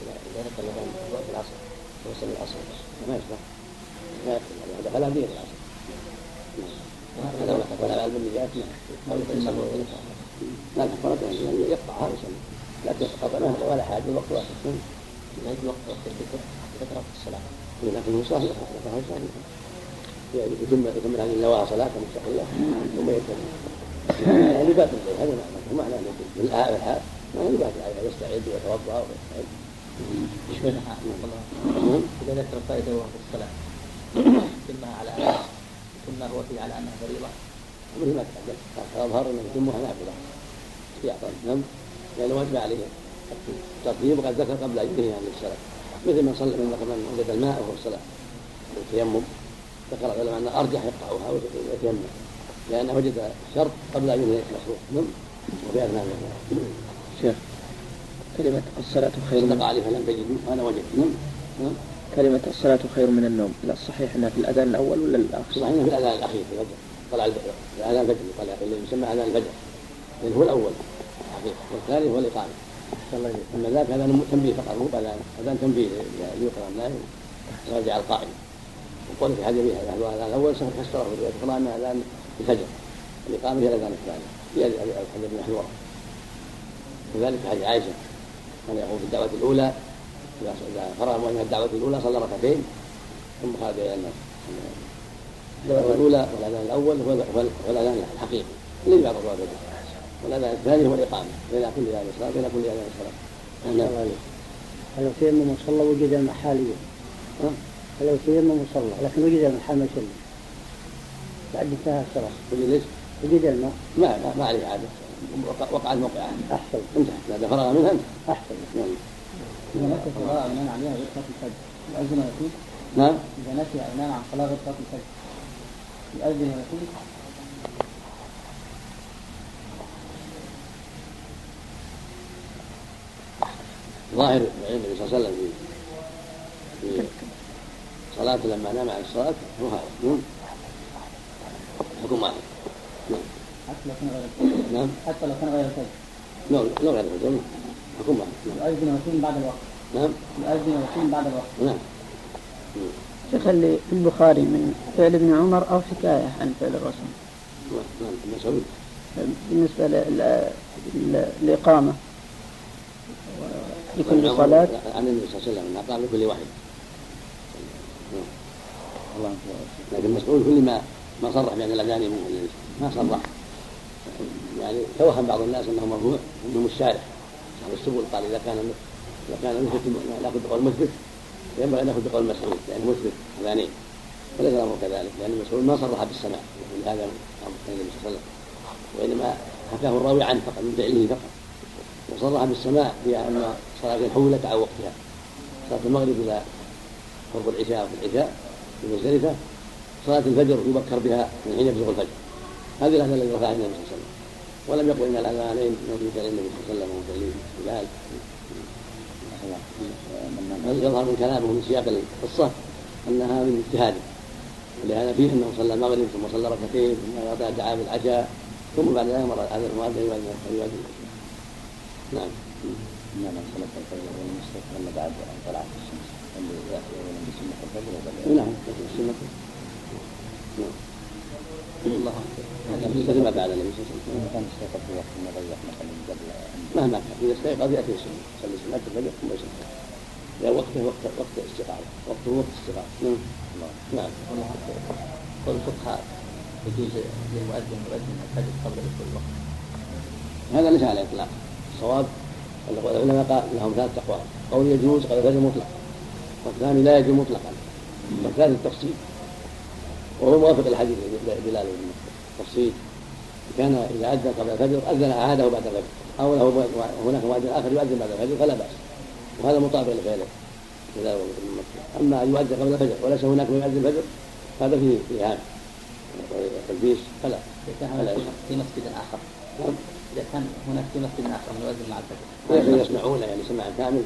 اذا ذكر وقت العصر وصل العصر. ما يشبه ما يدخل هذا دين العصر. هذا ولا علم بالنيات لا الكفارة يقطعها ويصلي لكن قطعناها ولا حاجة الوقت واحد نهاية الوقت وقت الذكر ذكر الصلاة. لكن هو صحيح ذكرها صحيح. يعني يتم يتم هذه النواة صلاة مستقلة ثم يتم. يعني الليل هذا معنى معنى الحال معنى الآية يستعد ويتوضأ ويستعد إذا ذكر الفائدة وهو في الصلاة. يتمها على ثم هو في على أنها فريضة. مثل ما تقدم فأظهر أنه يتمها نافلة استيعابا نعم. لأنه واجب عليه الترتيب وقد ذكر قبل أن ينهي عن الصلاة مثل من صلى من وجد الماء وهو الصلاة التيمم ذكر العلماء أن أرجح يقطعها ويتيمم. لأنه وجد الشرط قبل أن ينهي المشروع. نعم. وفي أثناء شيخ كلمة الصلاة خير من عليه فلم تجد أنا وجدت. نعم. نعم. كلمة الصلاة خير من النوم لا الصحيح أنها في الأذان الأول ولا الآخر؟ صحيح أنها في الأذان الأخير في الفجر طلع الفجر الأذان الفجر طلع اللي يسمى أذان الفجر لأنه هو الأول الحقيقة والثاني هو الإقامة أما ذاك أذان تنبيه فقط مو أذان أذان تنبيه ليقرأ النائم ويرجع القائم وقول في حديث هذا الأذان الأول فسره في رواية أخرى أذان الفجر الإقامة هي الأذان الثاني في حديث بن محذور وذلك حديث عائشة كان يقول في الدعوة الأولى إذا فرغ من الدعوة الأولى صلى ركعتين ثم خرج إلى الناس الدعوة الأولى والأذان الأول هو الأذان الحقيقي الذي بعد الرابع والأذان الثاني هو الإقامة بين كل أذان الصلاة بين كل أذان الصلاة. نعم. لو تيمم وصلى وجد الماء حاليا لو تيمم وصلى لكن وجد الماء حال ما يصلي؟ بعد انتهى الصلاة. وجد ليش؟ وجد الماء. ما ما عليه عادة وقع الموقع. أحسن. انتهى. إذا فرغ منها انتهى. أحسن. نعم. إذا نسي صلاة أو نام عليها غير صلاة الفجر. يؤذن ويقول نعم. إذا نسي أو نام عن صلاة غير صلاة الفجر. يؤذن ويقول ظاهر النبي صلى الله عليه وسلم في صلاة لما نام عن الصلاة هو هذا. نعم. حكم واحد. نعم. حتى لو كان غير الفجر. نعم. حتى لو كان غير الفجر. لو لو غير الفجر. حكم واحد نعم بعد الوقت نعم. يؤذن ويقول بعد الوقت نعم. شيخ اللي في البخاري من فعل ابن عمر أو حكاية عن فعل الرسول. نعم مسعود بالنسبة للإقامة لكل صلاة. عن النبي صلى الله عليه وسلم قام لكل واحد الله لكن مسعود كل ما ما صرح بأن الأذان ما صرح. يعني توهم بعض الناس أنه مرفوع انهم الشارع السبل قال إذا كان إذا كان مثبت لا بد قول مثبت ينبغي أن ناخذ بقول مسعود لأنه مثبت أذانين وليس الأمر كذلك لأن مسعود ما صرح بالسماع من هذا أمر النبي صلى الله عليه وسلم. وإنما حكاه الراوي عنه فقط من فعله فقط. وصرح بالسماع في أن صلاة حولت عن وقتها صلاة المغرب إلى قرب العشاء في العشاء في مزدلفه صلاة الفجر يبكر بها من حين يبلغ الفجر. هذه الاذان التي رفعها النبي صلى الله عليه وسلم. ولم يقل إن الاذانين موجودة للنبي صلى الله عليه وسلم وتعليم بلال يظهر من كلامه من سياق القصة انها من اجتهاده. ولهذا فيه أنه صلى المغرب ثم صلى ركعتين ثم دعا بالعشاء ثم بعد ذلك مر هذا المؤذن يؤذن نعم. نعم صلاة الفجر والمستقبل بعد أن طلعت الشمس. الفجر ولا نعم نعم. الله مثل ما فعل النبي صلى الله عليه وسلم. كان يستيقظ في وقت مضيق مثلا قبل مهما كان. إذا استيقظ يأتي السنة يصلي سنه الفجر ثم يصلي لأن وقته وقت وقت استيقاظ. وقته وقت استيقاظ. نعم. نعم. قول الفقهاء. يجوز للمؤذن يؤذن الفجر قبل دخول الوقت. هذا ليس على الاطلاق الصواب العلماء قال لهم ثلاث أقوال. قول يجوز قبل الفجر مطلق والثاني لا يجوز مطلقا. والثالث التفصيل. وهو موافق الحديث بلال بن التفصيل كان اذا اذن قبل الفجر اذن اعاده بعد الفجر أو له هناك مؤذن اخر يؤذن بعد الفجر فلا باس وهذا مطابق لفعله بلال بن اما ان يؤذن قبل الفجر وليس هناك من يؤذن الفجر هذا فيه عام تلبيس فلا فلا في مسجد اخر نعم. اذا كان هناك في مسجد اخر من يؤذن مع الفجر ولكن يسمعون يعني سماعا كامل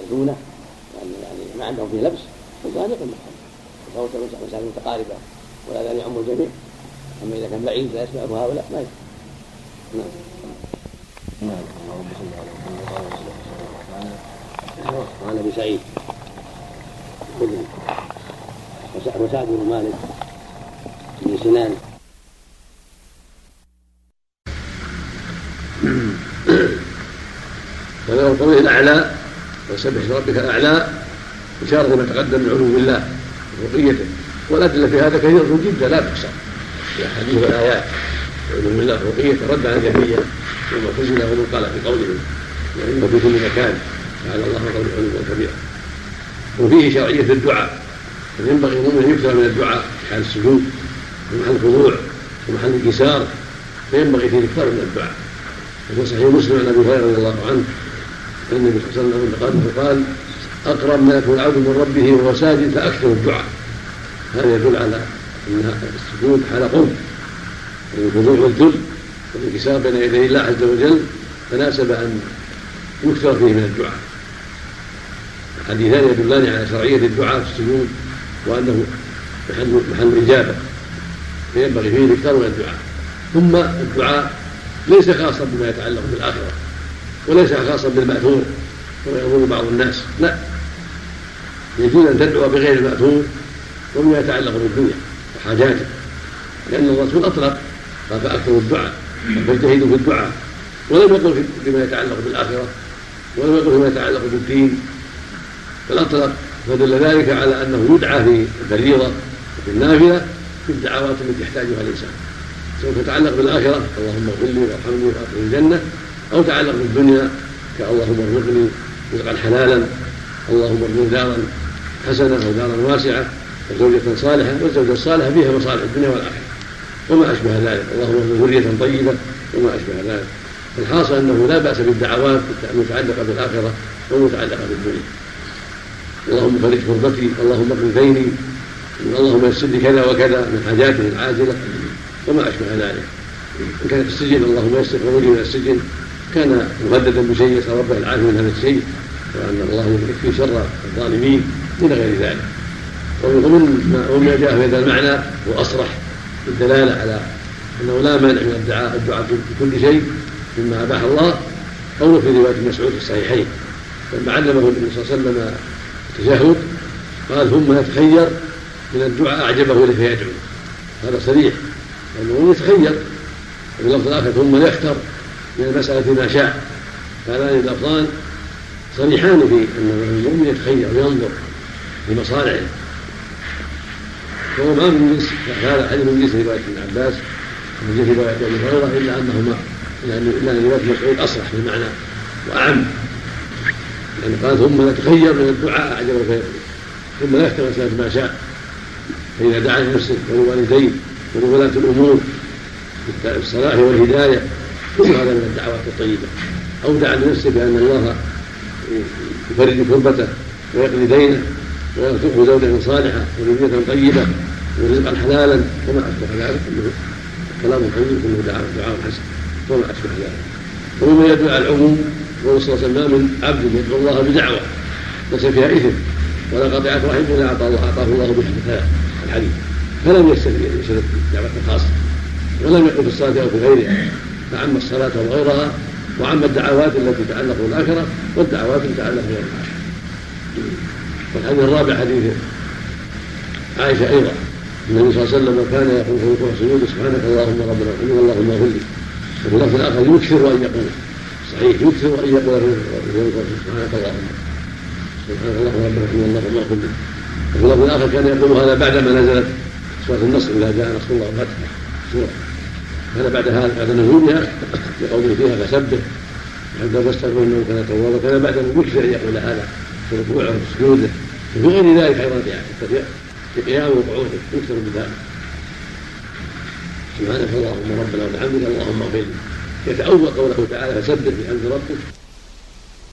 يعرفونه يعني يعني ما عندهم فيه لبس فهذا يقل محل صوت مساجد متقاربه والاذان يعم الجميع. أما إذا كان بعيد لا يسمعه هؤلاء ما يسمع. نعم. نعم وعن أبي سعيد وسعد بن مالك بن سنان. وله القوي الأعلى وسبح ربك الأعلى إشارة ما تقدم من علو الله ورقيته والأدلة في هذا كثيره جدا لا تحصى في أحاديث والآيات. وعلم الله رقية رد على الجهمية والمعتزله ومن قال في قولهم وانه في كل مكان تعالى الله قول العلو الكبير وفيه شرعية الدعاء. فينبغي المؤمن يكثر من الدعاء في حال السجود ومحل الخضوع ومحل الانكسار فينبغي فيه الإكثار من الدعاء. وفي صحيح مسلم عن أبي هريرة رضي الله عنه أن النبي صلى الله عليه وسلم قال أقرب ما يكون العبد من ربه وهو ساجد فأكثر الدعاء. هذا يدل على أن السجود حال قرب الخضوع والذل والانكسار بين يدي الله عز وجل فناسب أن يكثر فيه من الدعاء. الحديثان يدلان على شرعية الدعاء في السجود وأنه محل محل إجابة فينبغي فيه الإكثار من الدعاء. ثم الدعاء ليس خاصا بما يتعلق بالآخرة وليس خاصا بالمأثور كما يقول بعض الناس لا. يجوز أن تدعو بغير المأثور وبما يتعلق بالدنيا وحاجاته. لأن الرسول أطلق قال فاكثروا الدعاء فاجتهدوا في الدعاء. ولم يقل فيما يتعلق بالآخرة ولم يقل فيما يتعلق بالدين. بل أطلق فدل ذلك على أنه يدعى في الفريضة وفي النافلة في الدعوات التي يحتاجها الإنسان. سواء تتعلق بالآخرة اللهم اغفر لي وارحمني وادخلني الجنة أو تعلق بالدنيا كاللهم ارزقني رزقا حلالا اللهم ارزقني دارا حسنه أو دارا واسعه وزوجة صالحة والزوجة الصالحة فيها مصالح الدنيا والآخرة. وما أشبه ذلك. اللهم ذرية طيبة وما أشبه ذلك. الحاصل أنه لا بأس بالدعوات المتعلقة بالآخرة والمتعلقة بالدنيا. اللهم فرج كربتي اللهم اقض ديني اللهم يسر لي كذا وكذا من حاجاته العاجلة. وما أشبه ذلك. إن كان في السجن اللهم يسر خروجي من السجن. كان مهددا بشيء يسأل ربه العافية من هذا الشيء. وأن الله يكفي شر الظالمين من غير ذلك. ومن وما جاء في هذا المعنى هو أصرح بالدلاله على أنه لا مانع من الدعاء الدعاء في كل شيء مما أباح الله. قوله في رواية مسعود في الصحيحين لما علمه النبي صلى الله عليه وسلم التشهد قال ثم يتخير من الدعاء أعجبه إليه فيدعو. هذا صريح لأنه يتخير. وفي اللفظ الآخر ثم يختر من المسألة ما شاء. هذان اللفظان صريحان في أن المؤمن يتخير وينظر لمصالحه. وهو ما من جنس هذا الحديث من جنس رواية ابن عباس ومن جنس رواية أبي هريرة إلا انهما إلا أن روايه مسعود اصرح في المعنى وأعم. لأن قال ثم نتخير من الدعاء أعجب ثم يختم مسألة ما شاء. فإذا دعا لنفسه ولوالديه ولولاة الأمور بالصلاح والهداية كل هذا من الدعوات الطيبة. أو دعا لنفسه بأن الله يفرج كربته ويقضي دينه ويرزقه زوجة صالحة وذرية طيبة ورزقا حلالا وما أشبه ذلك. كله كلام طيب كله دعاء حسن. وما أشبه ذلك. ومما يدل على العموم قول صلى الله عليه وسلم من عبد يدعو الله بدعوة. ليس فيها إثم. ولا قطعت رحم إلا أعطاه الله أعطاه الله بها الحديث. فلم يستدل بدعوة خاصة. ولم يقل في الصلاة أو في غيرها. فعم الصلاة وغيرها وعم الدعوات التي تتعلق بالآخرة والدعوات التي تتعلق بالآخرة. والحديث الرابع حديث عائشة أيضا. النبي صلى الله عليه وسلم كان يقول في ركوع السجود سبحانك اللهم ربنا اغفر اللهم اغفر لي وفي اللفظ الآخر يكثر أن يقول. صحيح يكثر أن يقول في ركوع سبحانك اللهم سبحانك اللهم ربنا اغفر اللهم اغفر لي وفي اللفظ الآخر كان يقول هذا بعدما نزلت سورة النصر إذا جاء نصر الله والفتح سورة. كان بعد هذا بعد نزولها يقول فيها فسبح حتى تستغفر انه كان توابا كان بعد يكثر أن يقول هذا في ركوعه وفي سجوده وفي غير ذلك أيضا في قيامه وقعوده يكثر بذلك سبحانك اللهم ربنا وبحمدك اللهم اغفر يتأول قوله تعالى فسبح بحمد ربك.